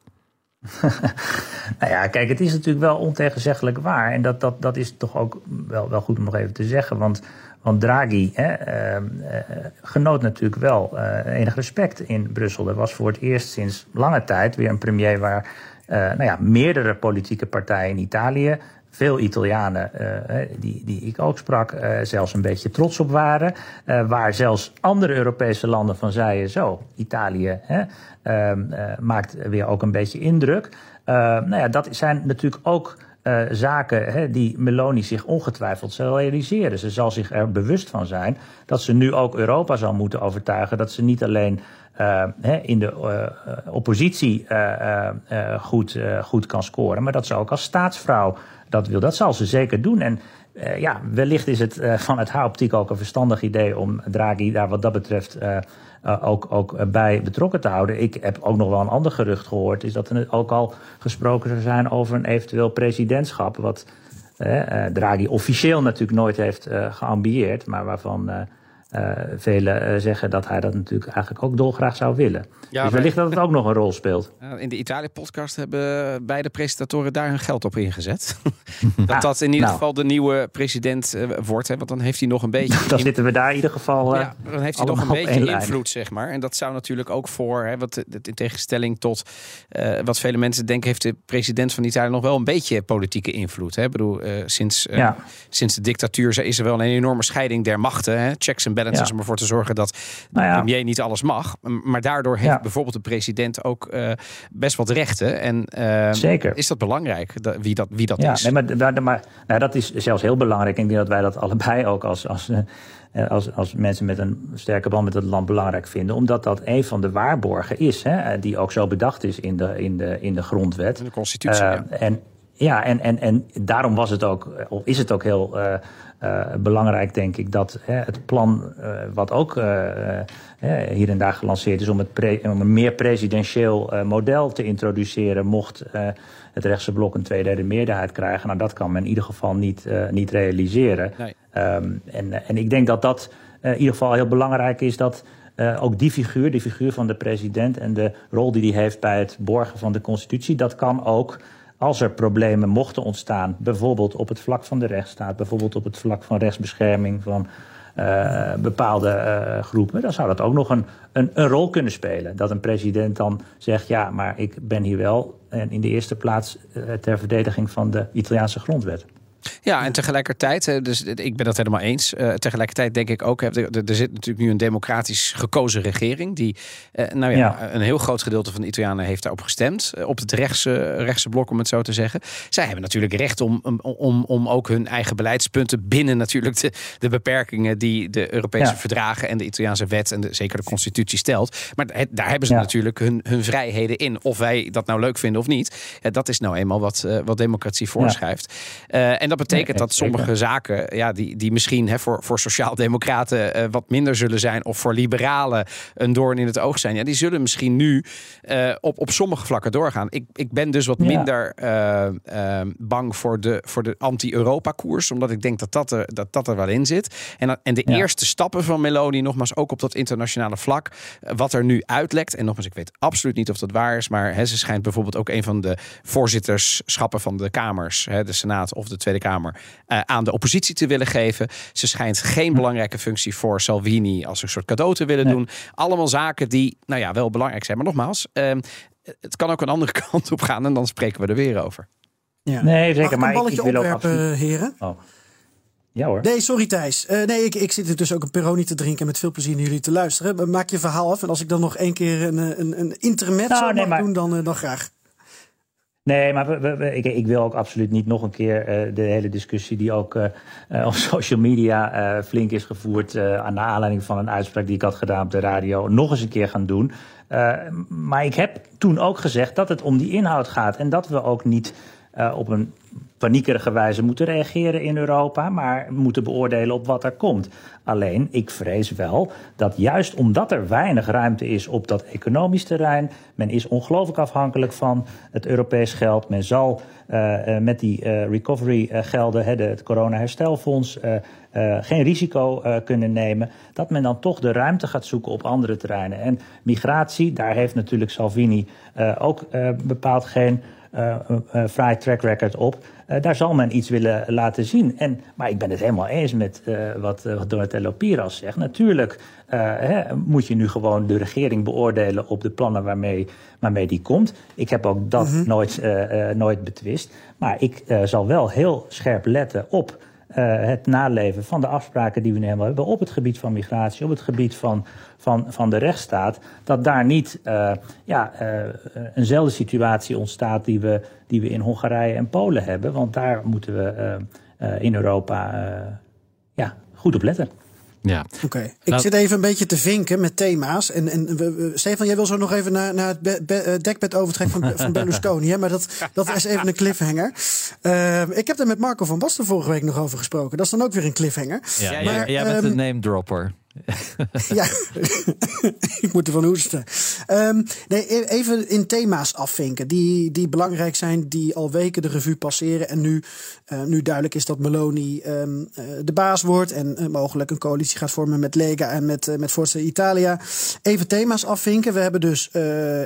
Speaker 6: nou ja, kijk, het is natuurlijk wel ontegenzeggelijk waar. En dat, dat, dat is toch ook wel, wel goed om nog even te zeggen. Want, want Draghi hè, uh, uh, genoot natuurlijk wel uh, enig respect in Brussel. Er was voor het eerst sinds lange tijd weer een premier waar nou ja, meerdere politieke partijen in Italië veel Italianen, uh, die, die ik ook sprak, uh, zelfs een beetje trots op waren. Uh, waar zelfs andere Europese landen van zeiden: zo, Italië hè, maakt weer ook een beetje indruk. nou ja, dat zijn natuurlijk ook. zaken hè, die Meloni zich ongetwijfeld zal realiseren. Ze zal zich er bewust van zijn dat ze nu ook Europa zal moeten overtuigen dat ze niet alleen uh, in de uh, oppositie uh, goed, goed kan scoren, maar dat ze ook als staatsvrouw dat wil. Dat zal ze zeker doen. En ja, wellicht is het uh, vanuit haar optiek ook een verstandig idee om Draghi daar wat dat betreft ook, ook bij betrokken te houden. Ik heb ook nog wel een ander gerucht gehoord, is dat er ook al gesproken zou zijn over een eventueel presidentschap, wat Draghi officieel natuurlijk nooit heeft geambieerd, maar waarvan uh, velen uh, zeggen dat hij dat natuurlijk eigenlijk ook dolgraag zou willen. Ja, dus wellicht dat het ook nog een rol speelt.
Speaker 5: In de Italië-podcast hebben beide presentatoren daar hun geld op ingezet. dat ah, dat in ieder nou. geval de nieuwe president uh, wordt. Hè, want dan heeft hij nog een beetje...
Speaker 6: dan zitten we daar in ieder geval
Speaker 5: Ja, dan heeft hij nog een beetje invloed, zeg maar. En dat zou natuurlijk ook voor... Hè, wat, in tegenstelling tot wat vele mensen denken... heeft de president van Italië nog wel een beetje politieke invloed. Hè? Ik bedoel, sinds, ja. sinds de dictatuur is er wel een enorme scheiding der machten. Hè? Checks en balances om ervoor te zorgen dat nou ja. de premier niet alles mag. Maar daardoor heeft bijvoorbeeld de president ook uh, best wat rechten. En uh, Zeker. is dat belangrijk, wie dat, wie dat ja, is?
Speaker 6: Nee, maar, maar nou, dat is zelfs heel belangrijk. Ik denk dat wij dat allebei ook als, als, uh, als, als mensen met een sterke band met het land belangrijk vinden. Omdat dat een van de waarborgen is, hè, die ook zo bedacht is in de, in de, in de grondwet.
Speaker 5: In de constitutie, ja.
Speaker 6: En, ja, en, en, en daarom was het ook, of is het ook heel uh, uh, belangrijk, denk ik, dat hè, het plan, uh, wat ook hier en daar gelanceerd is, om, het pre, om een meer presidentieel model te introduceren, mocht het rechtse blok een tweederde meerderheid krijgen. Nou, dat kan men in ieder geval niet, niet realiseren. Nee. Um, en, en ik denk dat dat in ieder geval heel belangrijk is dat. Uh, ook die figuur, die figuur van de president en de rol die hij heeft bij het borgen van de constitutie, dat kan ook als er problemen mochten ontstaan, bijvoorbeeld op het vlak van de rechtsstaat, bijvoorbeeld op het vlak van rechtsbescherming van uh, bepaalde uh, groepen, dan zou dat ook nog een, een, een, rol kunnen spelen. Dat een president dan zegt: ja, maar ik ben hier wel en in de eerste plaats uh, ter verdediging van de Italiaanse grondwet.
Speaker 5: Ja, en tegelijkertijd, dus ik ben dat helemaal eens. Uh, tegelijkertijd denk ik ook, er, er zit natuurlijk nu een democratisch gekozen regering. Die, uh, nou ja, een heel groot gedeelte van de Italianen heeft daarop gestemd. Uh, op het rechtse, rechtse blok, om het zo te zeggen. Zij hebben natuurlijk recht om, om, om ook hun eigen beleidspunten binnen natuurlijk de, de beperkingen die de Europese verdragen en de Italiaanse wet en de, zeker de constitutie stelt. Maar daar hebben ze natuurlijk hun, hun vrijheden in. Of wij dat nou leuk vinden of niet. dat is nou eenmaal wat, wat democratie voorschrijft. en dat betekent dat sommige zaken, ja, die, die misschien hè, voor, voor sociaaldemocraten uh, wat minder zullen zijn, of voor liberalen een doorn in het oog zijn, ja, die zullen misschien nu uh, op, op sommige vlakken doorgaan. Ik, ik ben dus wat minder uh, bang voor de, voor de anti-Europa-koers, omdat ik denk dat dat er, dat, dat er wel in zit. En, en de eerste stappen van Meloni, nogmaals ook op dat internationale vlak, wat er nu uitlekt, en nogmaals, ik weet absoluut niet of dat waar is, maar hè, ze schijnt bijvoorbeeld ook een van de voorzitterschappen van de kamers, hè, de Senaat of de Tweede Kamer uh, aan de oppositie te willen geven. Ze schijnt geen hm. belangrijke functie voor Salvini als een soort cadeau te willen doen. Allemaal zaken die, nou ja, wel belangrijk zijn. Maar nogmaals, uh, het kan ook een andere kant op gaan en dan spreken we er weer over.
Speaker 3: Ja. Nee, zeker. maar ik, ik wil ook absoluut... heren? Oh.
Speaker 6: Ja hoor.
Speaker 3: Nee, sorry Thijs. Uh, nee, ik, ik zit er dus ook een Peroni te drinken en met veel plezier naar jullie te luisteren. Maak je verhaal af. En als ik dan nog één keer een, een, een intermezzo nou, nee, mag doen, dan, dan graag.
Speaker 6: Nee, maar ik, wil ook absoluut niet nog een keer uh, de hele discussie die ook uh, op social media flink is gevoerd aan de aanleiding van een uitspraak die ik had gedaan op de radio, nog eens een keer gaan doen. maar ik heb toen ook gezegd dat het om die inhoud gaat en dat we ook niet op een paniekerige wijze moeten reageren in Europa, maar moeten beoordelen op wat er komt. Alleen, ik vrees wel dat juist omdat er weinig ruimte is op dat economisch terrein, men is ongelooflijk afhankelijk van het Europees geld. Men zal uh, met die uh, recovery gelden, het corona-herstelfonds, geen risico kunnen nemen. Dat men dan toch de ruimte gaat zoeken op andere terreinen. En migratie, daar heeft natuurlijk Salvini ook bepaald geen uh, uh, fraai track record op. Uh, daar zal men iets willen laten zien. En, maar ik ben het helemaal eens met wat, wat Donatello Piras zegt. Natuurlijk hè, moet je nu gewoon de regering beoordelen op de plannen waarmee, waarmee die komt. Ik heb ook dat mm -hmm. nooit, nooit betwist. Maar ik zal wel heel scherp letten op het naleven van de afspraken die we nu helemaal hebben op het gebied van migratie, op het gebied van, van, van de rechtsstaat, dat daar niet uh, ja, uh, eenzelfde situatie ontstaat die we, die we in Hongarije en Polen hebben. Want daar moeten we in Europa ja, goed op letten.
Speaker 3: Ja. Oké. Ik nou, zit even een beetje te vinken met thema's. En, en we, Stefan, jij wil zo nog even naar, naar het be, be, eh, dekbed overtrekken van, van Berlusconi. Hè? Maar dat, dat is even een cliffhanger. Uh, ik heb er met Marco van Basten vorige week nog over gesproken. Dat is dan ook weer een cliffhanger.
Speaker 2: Ja, maar, jij, jij bent um, de name dropper.
Speaker 3: ja, ik moet ervan hoesten. Um, nee, e- even in thema's afvinken die, die belangrijk zijn, die al weken de revue passeren. En nu, uh, nu duidelijk is dat Meloni um, uh, de baas wordt en uh, mogelijk een coalitie gaat vormen met Lega en met, met Forza Italia. Even thema's afvinken. We hebben dus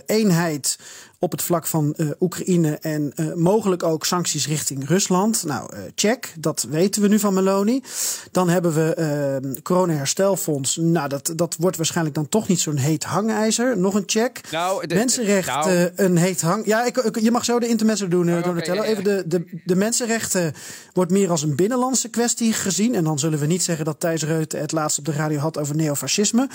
Speaker 3: eenheid op het vlak van uh, Oekraïne en uh, mogelijk ook sancties richting Rusland. Nou, uh, check, dat weten we nu van Meloni. Dan hebben we corona-herstelfonds. Nou, dat, dat wordt waarschijnlijk dan toch niet zo'n heet hangijzer. Nog een check.
Speaker 5: Nou, de,
Speaker 3: mensenrechten, nou. een heet hang. Ja, ik, ik, je mag zo de intermezzo doen, Donatello. Okay, Even de, de, de mensenrechten wordt meer als een binnenlandse kwestie gezien. En dan zullen we niet zeggen dat Thijs Reuten het laatst op de radio had over neofascisme.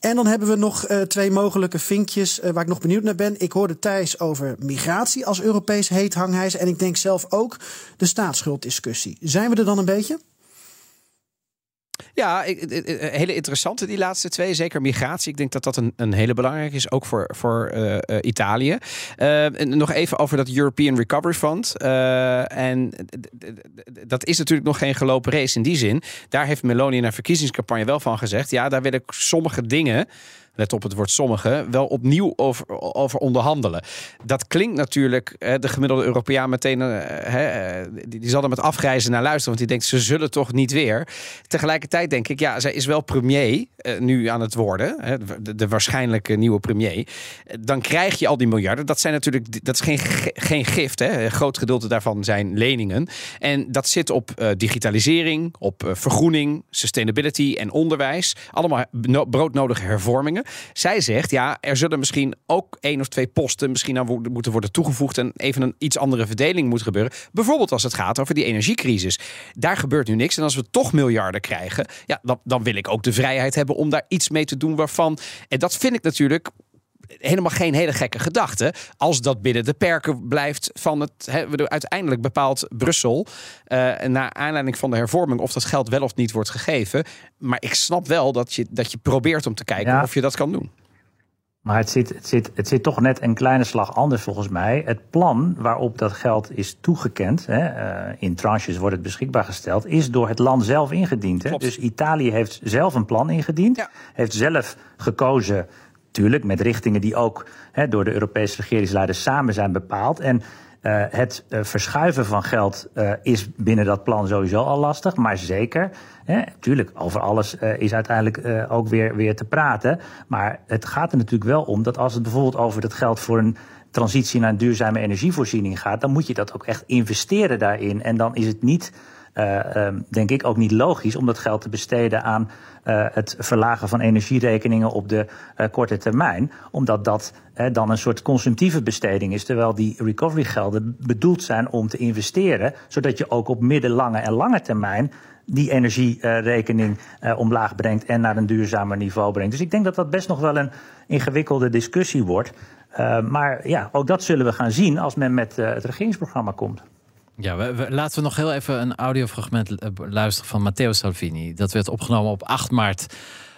Speaker 3: En dan hebben we nog uh, twee mogelijke vinkjes uh, waar ik nog benieuwd naar ben. Ik hoorde Thijs over migratie als Europees heet hangijzer. En ik denk zelf ook de staatsschuldiscussie. Zijn we er dan een beetje?
Speaker 5: Ja, hele interessante die laatste twee. Zeker migratie. Ik denk dat dat een, een hele belangrijke is, ook voor, voor Italië. Nog even over dat European Recovery Fund. en dat is natuurlijk nog geen gelopen race in die zin. Daar heeft Meloni in haar verkiezingscampagne wel van gezegd. Ja, daar wil ik sommige dingen let op het woord sommige, wel opnieuw over, over onderhandelen. Dat klinkt natuurlijk de gemiddelde Europeaan meteen, hè, die zal er met afgrijzen naar luisteren, want die denkt ze zullen toch niet weer. Tegelijkertijd denk ik, ja, zij is wel premier nu aan het worden, de, de waarschijnlijke nieuwe premier. Dan krijg je al die miljarden. Dat zijn natuurlijk, dat is geen, geen gift. Hè. Een groot gedeelte daarvan zijn leningen. En dat zit op digitalisering, op vergroening, sustainability en onderwijs. Allemaal broodnodige hervormingen. Zij zegt, ja, er zullen misschien ook één of twee posten misschien aan moeten worden toegevoegd en even een iets andere verdeling moet gebeuren. Bijvoorbeeld als het gaat over die energiecrisis. Daar gebeurt nu niks. En als we toch miljarden krijgen, ja, dan, dan wil ik ook de vrijheid hebben om daar iets mee te doen waarvan. En dat vind ik natuurlijk helemaal geen hele gekke gedachte. Als dat binnen de perken blijft van het. He, uiteindelijk bepaalt Brussel. Uh, naar aanleiding van de hervorming. of dat geld wel of niet wordt gegeven. Maar ik snap wel dat je, dat je probeert om te kijken ja. of je dat kan doen.
Speaker 6: Maar het zit, het, zit, het zit toch net een kleine slag anders volgens mij. Het plan waarop dat geld is toegekend, hè, uh, in tranches wordt het beschikbaar gesteld, is door het land zelf ingediend. Hè? Dus Italië heeft zelf een plan ingediend, ja. heeft zelf gekozen Tuurlijk, met richtingen die ook door de Europese regeringsleiders samen zijn bepaald. En uh, het uh, verschuiven van geld uh, is binnen dat plan sowieso al lastig. Maar zeker, hè, tuurlijk, over alles is uiteindelijk ook weer, weer te praten. Maar het gaat er natuurlijk wel om dat als het bijvoorbeeld over dat geld voor een transitie naar een duurzame energievoorziening gaat, dan moet je dat ook echt investeren daarin. En dan is het niet uh, denk ik ook niet logisch om dat geld te besteden aan uh, het verlagen van energierekeningen op de uh, korte termijn. Omdat dat dan een soort consumptieve besteding is. Terwijl die recoverygelden bedoeld zijn om te investeren. Zodat je ook op middellange en lange termijn die energierekening omlaag brengt en naar een duurzamer niveau brengt. Dus ik denk dat dat best nog wel een ingewikkelde discussie wordt. maar ja, ook dat zullen we gaan zien als men met het regeringsprogramma komt.
Speaker 2: Ja, we, we, laten we nog heel even een audiofragment eh, luisteren van Matteo Salvini. Dat werd opgenomen op 8 maart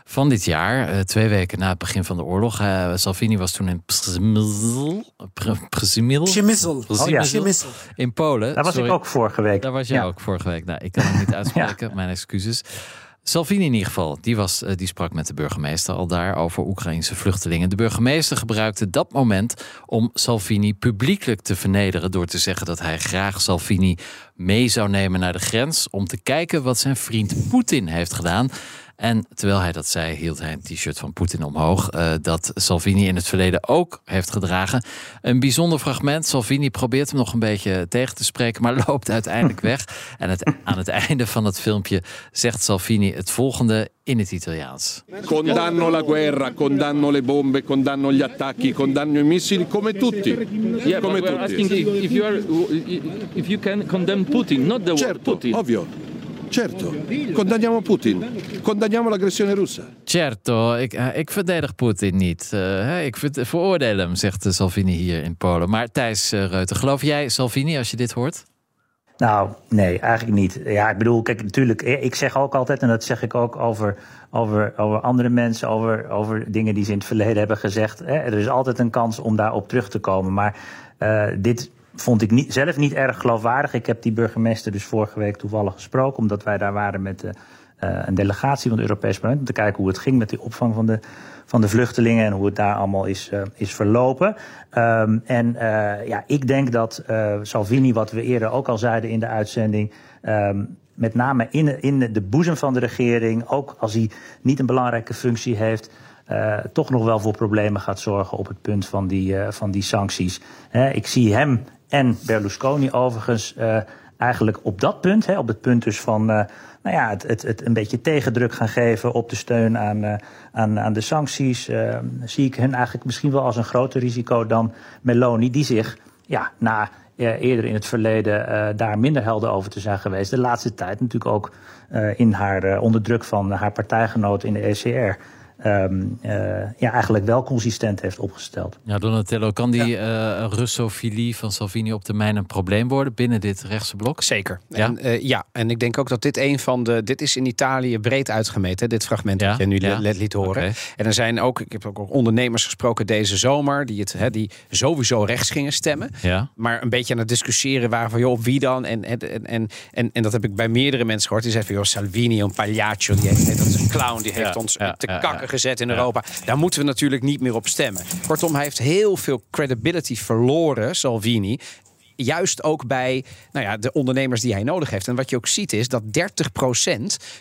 Speaker 2: van dit jaar, uh, twee weken na het begin van de oorlog. Uh, Salvini was toen in Przemysl
Speaker 6: oh, ja.
Speaker 2: in Polen.
Speaker 6: Daar was
Speaker 2: Sorry.
Speaker 6: ik ook vorige week.
Speaker 2: Daar was jij
Speaker 6: ja.
Speaker 2: ook vorige week. Nou, ik kan het niet uitspreken, ja. mijn excuses. Salvini in ieder geval, die, was, die sprak met de burgemeester al daar over Oekraïnse vluchtelingen. De burgemeester gebruikte dat moment om Salvini publiekelijk te vernederen door te zeggen dat hij graag Salvini mee zou nemen naar de grens om te kijken wat zijn vriend Poetin heeft gedaan. En terwijl hij dat zei, hield hij een t-shirt van Poetin omhoog. Uh, dat Salvini in het verleden ook heeft gedragen. Een bijzonder fragment. Salvini probeert hem nog een beetje tegen te spreken, maar loopt uiteindelijk weg. En het, aan het einde van het filmpje zegt Salvini het volgende in het Italiaans.
Speaker 9: Condanno la guerra, condanno le bombe, condanno gli attacchi, condanno i missili, come tutti.
Speaker 10: Yeah,
Speaker 9: come
Speaker 10: asking if, if, you are, if you can condemn Putin, not the
Speaker 9: certo,
Speaker 10: war Putin.
Speaker 9: ovvio. Certo, condanniamo Putin. Condanniamo l'aggressione russa.
Speaker 2: Certo, ik, uh, ik verdedig Poetin niet. Uh, ik veroordeel hem, zegt Salvini hier in Polen. Maar Thijs uh, Reuter, geloof jij Salvini als je dit hoort?
Speaker 6: Nou, nee, eigenlijk niet. Ja, ik bedoel, kijk, natuurlijk, ik zeg ook altijd, en dat zeg ik ook over, over, over andere mensen, over, over dingen die ze in het verleden hebben gezegd. Hè, er is altijd een kans om daarop terug te komen. Maar uh, dit vond ik niet, zelf niet erg geloofwaardig. Ik heb die burgemeester dus vorige week toevallig gesproken, omdat wij daar waren met de een delegatie van het Europees Parlement om te kijken hoe het ging met die opvang van de, van de vluchtelingen en hoe het daar allemaal is, is verlopen. Um, en ja, ik denk dat Salvini, wat we eerder ook al zeiden in de uitzending, um, met name in, in de boezem van de regering, ook als hij niet een belangrijke functie heeft, toch nog wel voor problemen gaat zorgen op het punt van die, van die sancties. ik zie hem en Berlusconi overigens uh, eigenlijk op dat punt, op het punt dus van nou ja, het, het, het, een beetje tegendruk gaan geven op de steun aan, aan, aan de sancties, zie ik hen eigenlijk misschien wel als een groter risico dan Meloni, die zich ja, na eerder in het verleden daar minder helder over te zijn geweest. De laatste tijd natuurlijk ook in haar, onder druk van haar partijgenoot in de ECR um, uh, ja, eigenlijk wel consistent heeft opgesteld.
Speaker 2: Ja, Donatello, kan die ja. uh, Russofilie van Salvini op termijn een probleem worden binnen dit rechtse blok?
Speaker 5: Zeker. Ja? En, uh, ja, en ik denk ook dat dit een van de. Dit is in Italië breed uitgemeten, dit fragment ja? dat je nu ja. liet horen. Okay. En er zijn ook, ik heb ook ondernemers gesproken deze zomer, die, het, hè, die sowieso rechts gingen stemmen.
Speaker 2: Ja.
Speaker 5: Maar een beetje aan het discussiëren waren van, joh, wie dan? En, en, en, en, en dat heb ik bij meerdere mensen gehoord. Die zeiden van, joh, Salvini, een pagliaccio, die heeft, dat is een clown, die heeft ons te kakken gezet in Europa. Daar moeten we natuurlijk niet meer op stemmen. Kortom, hij heeft heel veel credibility verloren, Salvini juist ook bij nou ja, de ondernemers die hij nodig heeft. En wat je ook ziet is dat 30%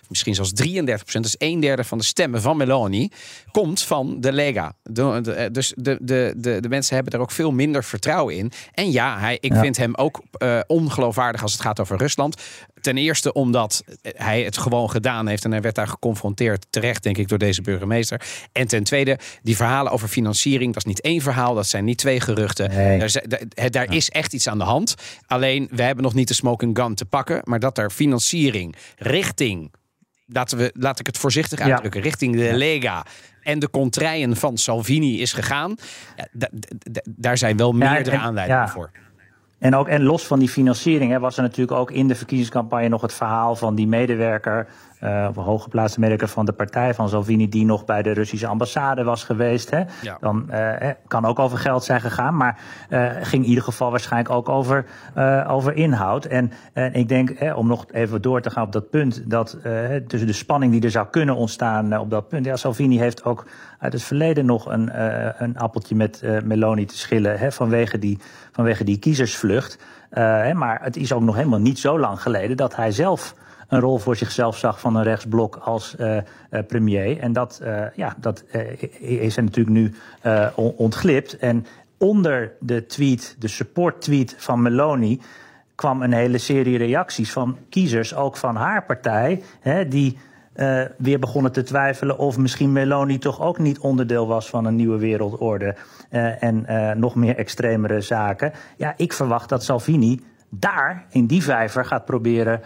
Speaker 5: misschien zelfs 33% dus een derde van de stemmen van Meloni, komt van de Lega. De, de, dus de, de, de, de mensen hebben er ook veel minder vertrouwen in. En ja, hij, ik ja. vind hem ook uh, ongeloofwaardig als het gaat over Rusland. Ten eerste omdat hij het gewoon gedaan heeft en hij werd daar geconfronteerd, terecht denk ik, door deze burgemeester. En ten tweede, die verhalen over financiering, dat is niet één verhaal, dat zijn niet twee geruchten.
Speaker 6: Nee.
Speaker 5: Daar, daar, daar is echt iets aan de hand. Alleen, we hebben nog niet de smoking gun te pakken, maar dat er financiering richting, laten we, laat ik het voorzichtig uitdrukken, ja. richting de Lega en de contraien van Salvini is gegaan. Ja, daar zijn wel meerdere
Speaker 6: ja,
Speaker 5: aanleidingen voor.
Speaker 6: En, ook, en los van die financiering hè, was er natuurlijk ook in de verkiezingscampagne nog het verhaal van die medewerker, uh, hooggeplaatste medewerker van de partij van Salvini, die nog bij de Russische ambassade was geweest. Hè.
Speaker 5: Ja.
Speaker 6: Dan uh, kan ook over geld zijn gegaan, maar uh, ging in ieder geval waarschijnlijk ook over, over inhoud. En ik denk, hè, om nog even door te gaan op dat punt, dat tussen de spanning die er zou kunnen ontstaan op dat punt. Ja, Salvini heeft ook uit het verleden nog een, een appeltje met Meloni te schillen hè, vanwege die vanwege die kiezersvlucht. Maar het is ook nog helemaal niet zo lang geleden dat hij zelf een rol voor zichzelf zag van een rechtsblok als uh, uh, premier. En dat, ja, dat is natuurlijk nu ontglipt. En onder de tweet, de support tweet van Meloni, kwam een hele serie reacties van kiezers, ook van haar partij, hè, die weer begonnen te twijfelen of misschien Meloni toch ook niet onderdeel was van een nieuwe wereldorde en nog meer extremere zaken. Ja, ik verwacht dat Salvini daar in die vijver gaat proberen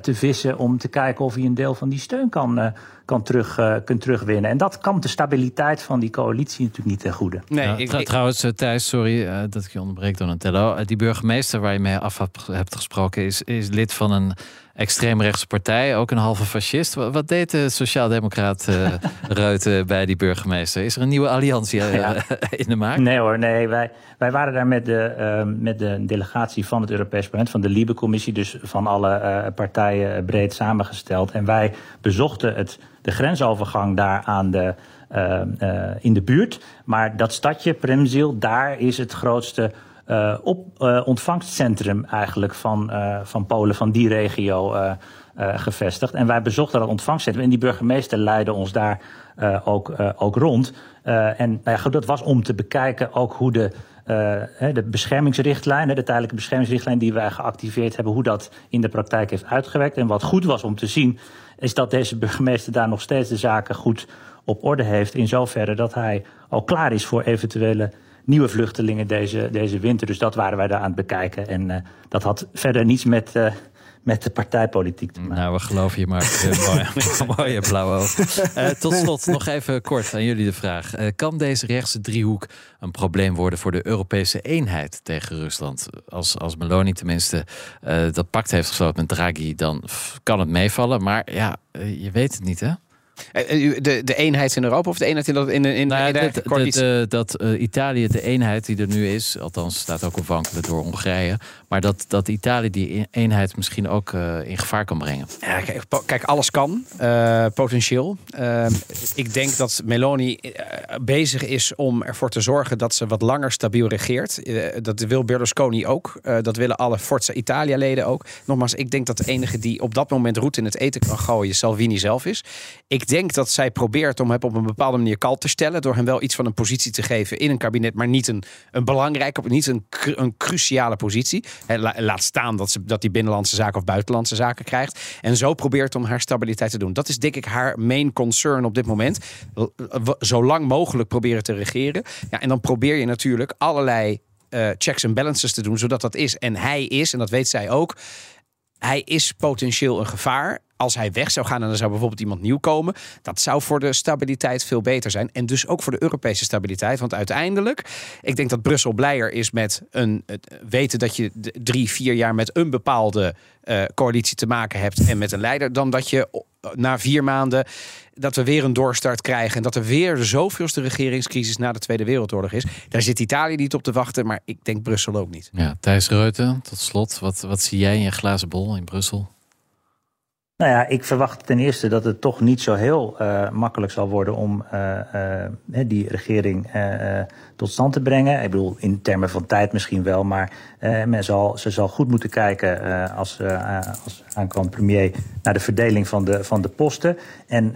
Speaker 6: te vissen om te kijken of hij een deel van die steun kan, kan, terug, kan terugwinnen. En dat kan de stabiliteit van die coalitie natuurlijk niet ten goede.
Speaker 2: Nee, ja, ik, ik, trouwens, Thijs, sorry dat ik je onderbreek, Donatello. Die burgemeester waar je mee af hebt gesproken is, is lid van een extreemrechtse partij, ook een halve fascist. Wat deed de sociaaldemocraat uh, Ruiten bij die burgemeester? Is er een nieuwe alliantie uh, ja. in de maak?
Speaker 6: Nee hoor, nee. Wij, wij waren daar met de, uh, met de delegatie van het Europees Parlement, van de Libe-commissie, dus van alle partijen breed samengesteld. En wij bezochten het, de grensovergang daar aan de, in de buurt. Maar dat stadje, Premziel, daar is het grootste uh, op uh, ontvangstcentrum eigenlijk van, uh, van Polen, van die regio gevestigd. En wij bezochten dat ontvangstcentrum en die burgemeester leidde ons daar ook, ook rond. en nou ja, dat was om te bekijken ook hoe de, de beschermingsrichtlijn, de tijdelijke beschermingsrichtlijn die wij geactiveerd hebben, hoe dat in de praktijk heeft uitgewerkt. En wat goed was om te zien, is dat deze burgemeester daar nog steeds de zaken goed op orde heeft. In zoverre dat hij al klaar is voor eventuele nieuwe vluchtelingen deze, deze winter. Dus dat waren wij daar aan het bekijken. En uh, dat had verder niets met, uh, met de partijpolitiek te maken.
Speaker 2: Nou, we geloven je maar. mooie, mooie blauwe. Uh, tot slot nog even kort aan jullie de vraag. kan deze rechtse driehoek een probleem worden voor de Europese eenheid tegen Rusland? Als, als Meloni tenminste dat pact heeft gesloten met Draghi, dan kan het meevallen. Maar ja, je weet het niet hè?
Speaker 5: Eh, eh, De, de eenheid in Europa of de eenheid in, dat- in, in, in
Speaker 2: Nou ja,
Speaker 5: de
Speaker 2: dat, dat,
Speaker 5: coalitie?
Speaker 2: eh, dat eh, Italië de eenheid die er nu is, althans staat ook wankelen door Hongarije, maar dat, dat Italië die eenheid misschien ook eh, in gevaar kan brengen.
Speaker 5: Ja, kijk, alles kan, eh, potentieel. Eh, ik denk dat Meloni eh, bezig is om ervoor te zorgen dat ze wat langer stabiel regeert. Dat wil Berlusconi ook. Dat willen alle Forza Italia-leden ook. Nogmaals, ik denk dat de enige die op dat moment roet in het eten kan gooien Salvini zelf is. Ik denk dat zij probeert om hem op een bepaalde manier kal te stellen. Door hem wel iets van een positie te geven in een kabinet, maar niet een, een belangrijke, niet een, een cruciale positie. Laat staan dat, ze, dat die binnenlandse zaken of buitenlandse zaken krijgt. En zo probeert om haar stabiliteit te doen. Dat is denk ik haar main concern op dit moment. Zo lang mogelijk proberen te regeren. Ja, en dan probeer je natuurlijk allerlei eh, checks en balances te doen, zodat dat is. En hij is, en dat weet zij ook, hij is potentieel een gevaar. Als hij weg zou gaan en er zou bijvoorbeeld iemand nieuw komen, dat zou voor de stabiliteit veel beter zijn. En dus ook voor de Europese stabiliteit. Want uiteindelijk, ik denk dat Brussel blijer is met een, weten dat je drie, vier jaar met een bepaalde eh, coalitie te maken hebt en met een leider, dan dat je na vier maanden dat we weer een doorstart krijgen en dat er weer de zoveelste regeringscrisis na de Tweede Wereldoorlog is. Daar zit Italië niet op te wachten, maar ik denk Brussel ook niet.
Speaker 2: Ja, Thijs Reuten, tot slot, wat, wat zie jij in je glazen bol in Brussel?
Speaker 6: Nou ja, ik verwacht ten eerste dat het toch niet zo heel eh, makkelijk zal worden om eh, eh, die regering tot stand te brengen. Ik bedoel, in termen van tijd misschien wel, maar men zal, ze zal goed moeten kijken als, als aankomend premier naar de verdeling van de, van de posten. En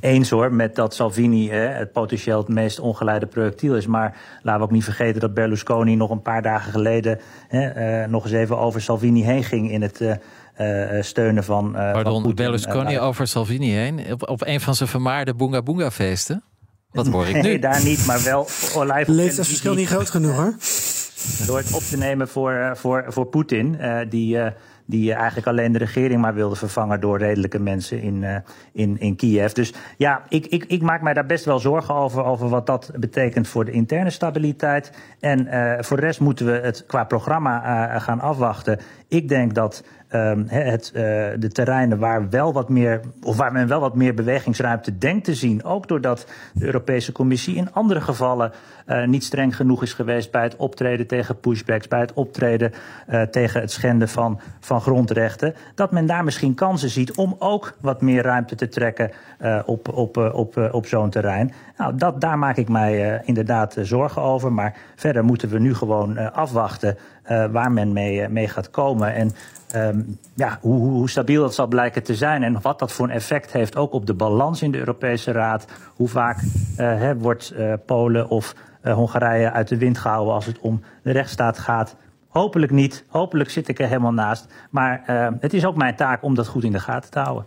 Speaker 6: eens hoor, met dat Salvini het potentieel het meest ongeleide projectiel is. Maar laten we ook niet vergeten dat Berlusconi nog een paar dagen geleden nog eens even over Salvini heen ging in het. Eh, eh, steunen van. eh, van
Speaker 2: Pardon. Berlusconi over Salvini heen? Op, op een van zijn vermaarde Boonga Boonga feesten? Wat hoor ik nu?
Speaker 6: Nee, daar niet, maar wel olijf op
Speaker 3: Leeftijdsverschil niet groot genoeg hoor.
Speaker 6: Door het op te nemen voor, eh, voor, voor Poetin, eh, die, eh, die eigenlijk alleen de regering maar wilde vervangen door redelijke mensen in, eh, in, in Kiev. Dus ja, ik, ik, ik maak mij daar best wel zorgen over, over wat dat betekent voor de interne stabiliteit. En eh, voor de rest moeten we het qua programma eh, gaan afwachten. Ik denk dat ehm, het, eh, de terreinen waar, wel wat meer, of waar men wel wat meer bewegingsruimte denkt te zien, ook doordat de Europese Commissie in andere gevallen eh, niet streng genoeg is geweest bij het optreden tegen pushbacks, bij het optreden eh, tegen het schenden van, van grondrechten, dat men daar misschien kansen ziet om ook wat meer ruimte te trekken op, op, op, op zo'n terrein. Nou, dat, daar maak ik mij inderdaad zorgen over. Maar verder moeten we nu gewoon afwachten waar men mee, mee gaat komen. En ehm, ja, hoe, hoe, stabiel dat zal blijken te zijn en wat dat voor een effect heeft ook op de balans in de Europese Raad. Hoe vaak eh, wordt eh, Polen of eh, Hongarije uit de wind gehouden als het om de rechtsstaat gaat. Hopelijk niet. Hopelijk zit ik er helemaal naast. Maar eh, het is ook mijn taak om dat goed in de gaten te houden.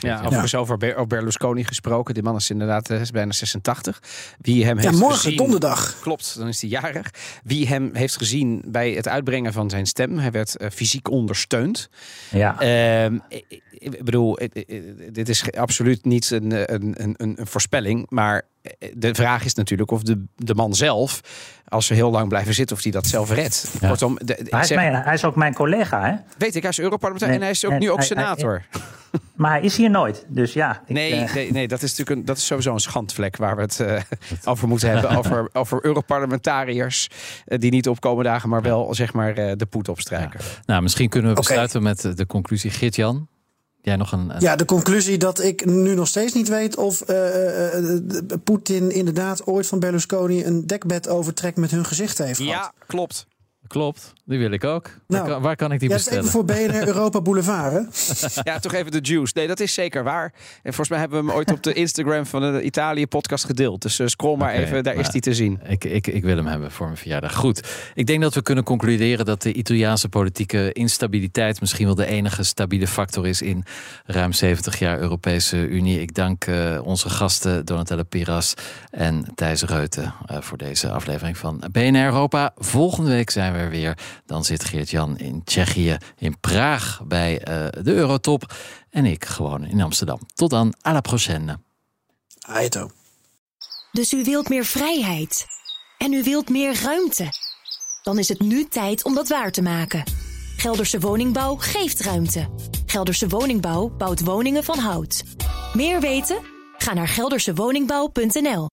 Speaker 5: Ja, overigens over Ber- over Berlusconi gesproken. Die man is inderdaad eh, is bijna 86. Wie hem
Speaker 3: Ja,
Speaker 5: heeft
Speaker 3: morgen,
Speaker 5: gezien,
Speaker 3: donderdag.
Speaker 5: Klopt, dan is hij jarig. Wie hem heeft gezien bij het uitbrengen van zijn stem. Hij werd eh, fysiek ondersteund.
Speaker 6: Ja.
Speaker 5: Ehm, ik, ik- bedoel, dit is absoluut niet een, eh, een, een, een een voorspelling. Maar de vraag is natuurlijk of de, de man zelf, als ze heel lang blijven zitten, of hij dat zelf redt.
Speaker 6: Ja.
Speaker 5: Kortom, de, de-
Speaker 6: Hij is,
Speaker 5: zeg-
Speaker 6: mijn, hij is ook mijn collega, hè?
Speaker 5: weet ik, hij is Europarlementariër
Speaker 6: Nee,
Speaker 5: en hij is ook
Speaker 6: en
Speaker 5: nu ook
Speaker 6: hij- hij-
Speaker 5: senator.
Speaker 6: Maar hij is hier nooit. Dus ja. ik,
Speaker 5: Nee,
Speaker 6: eh,
Speaker 5: nee, nee, dat is natuurlijk een, dat is sowieso een schandvlek waar we het eh, over moeten hebben. Over, over Europarlementariërs eh, die niet opkomen dagen, maar wel zeg maar eh, de poet opstrijken.
Speaker 2: Nou, misschien kunnen we besluiten met de conclusie. Geert-Jan, jij nog een... een-
Speaker 3: Ja, de conclusie dat ik nu nog steeds niet weet of eh, eh, de- Poetin inderdaad ooit van Berlusconi een dekbed overtrek met hun gezicht heeft gehad.
Speaker 5: Ja, klopt.
Speaker 2: Klopt, die wil ik ook. Waar,
Speaker 3: Nou,
Speaker 2: kan, waar kan ik die
Speaker 3: Ja,
Speaker 2: bestellen?
Speaker 3: even voor BNR Europa Boulevard. Hè?
Speaker 5: Ja, toch even de juice. Nee, dat is zeker waar. En volgens mij hebben we hem ooit op de Instagram van de Italië-podcast gedeeld. Dus eh, scroll maar even, daar is hij te zien.
Speaker 2: Ik, ik, ik wil hem hebben voor mijn verjaardag. Goed. Ik denk dat we kunnen concluderen dat de Italiaanse politieke instabiliteit misschien wel de enige stabiele factor is in ruim 70 jaar Europese Unie. Ik dank eh, onze gasten Donatella Piras en Thijs Reuten eh, voor deze aflevering van BNR Europa. Volgende week zijn we er weer. Dan zit Geert-Jan in Tsjechië, in Praag bij eh, de Eurotop. En ik gewoon in Amsterdam. Tot dan, à la prochaine.
Speaker 3: Aito.
Speaker 1: Dus u wilt meer vrijheid. En u wilt meer ruimte. Dan is het nu tijd om dat waar te maken. Gelderse Woningbouw geeft ruimte. Gelderse Woningbouw bouwt woningen van hout. Meer weten? Ga naar geldersewoningbouw.nl.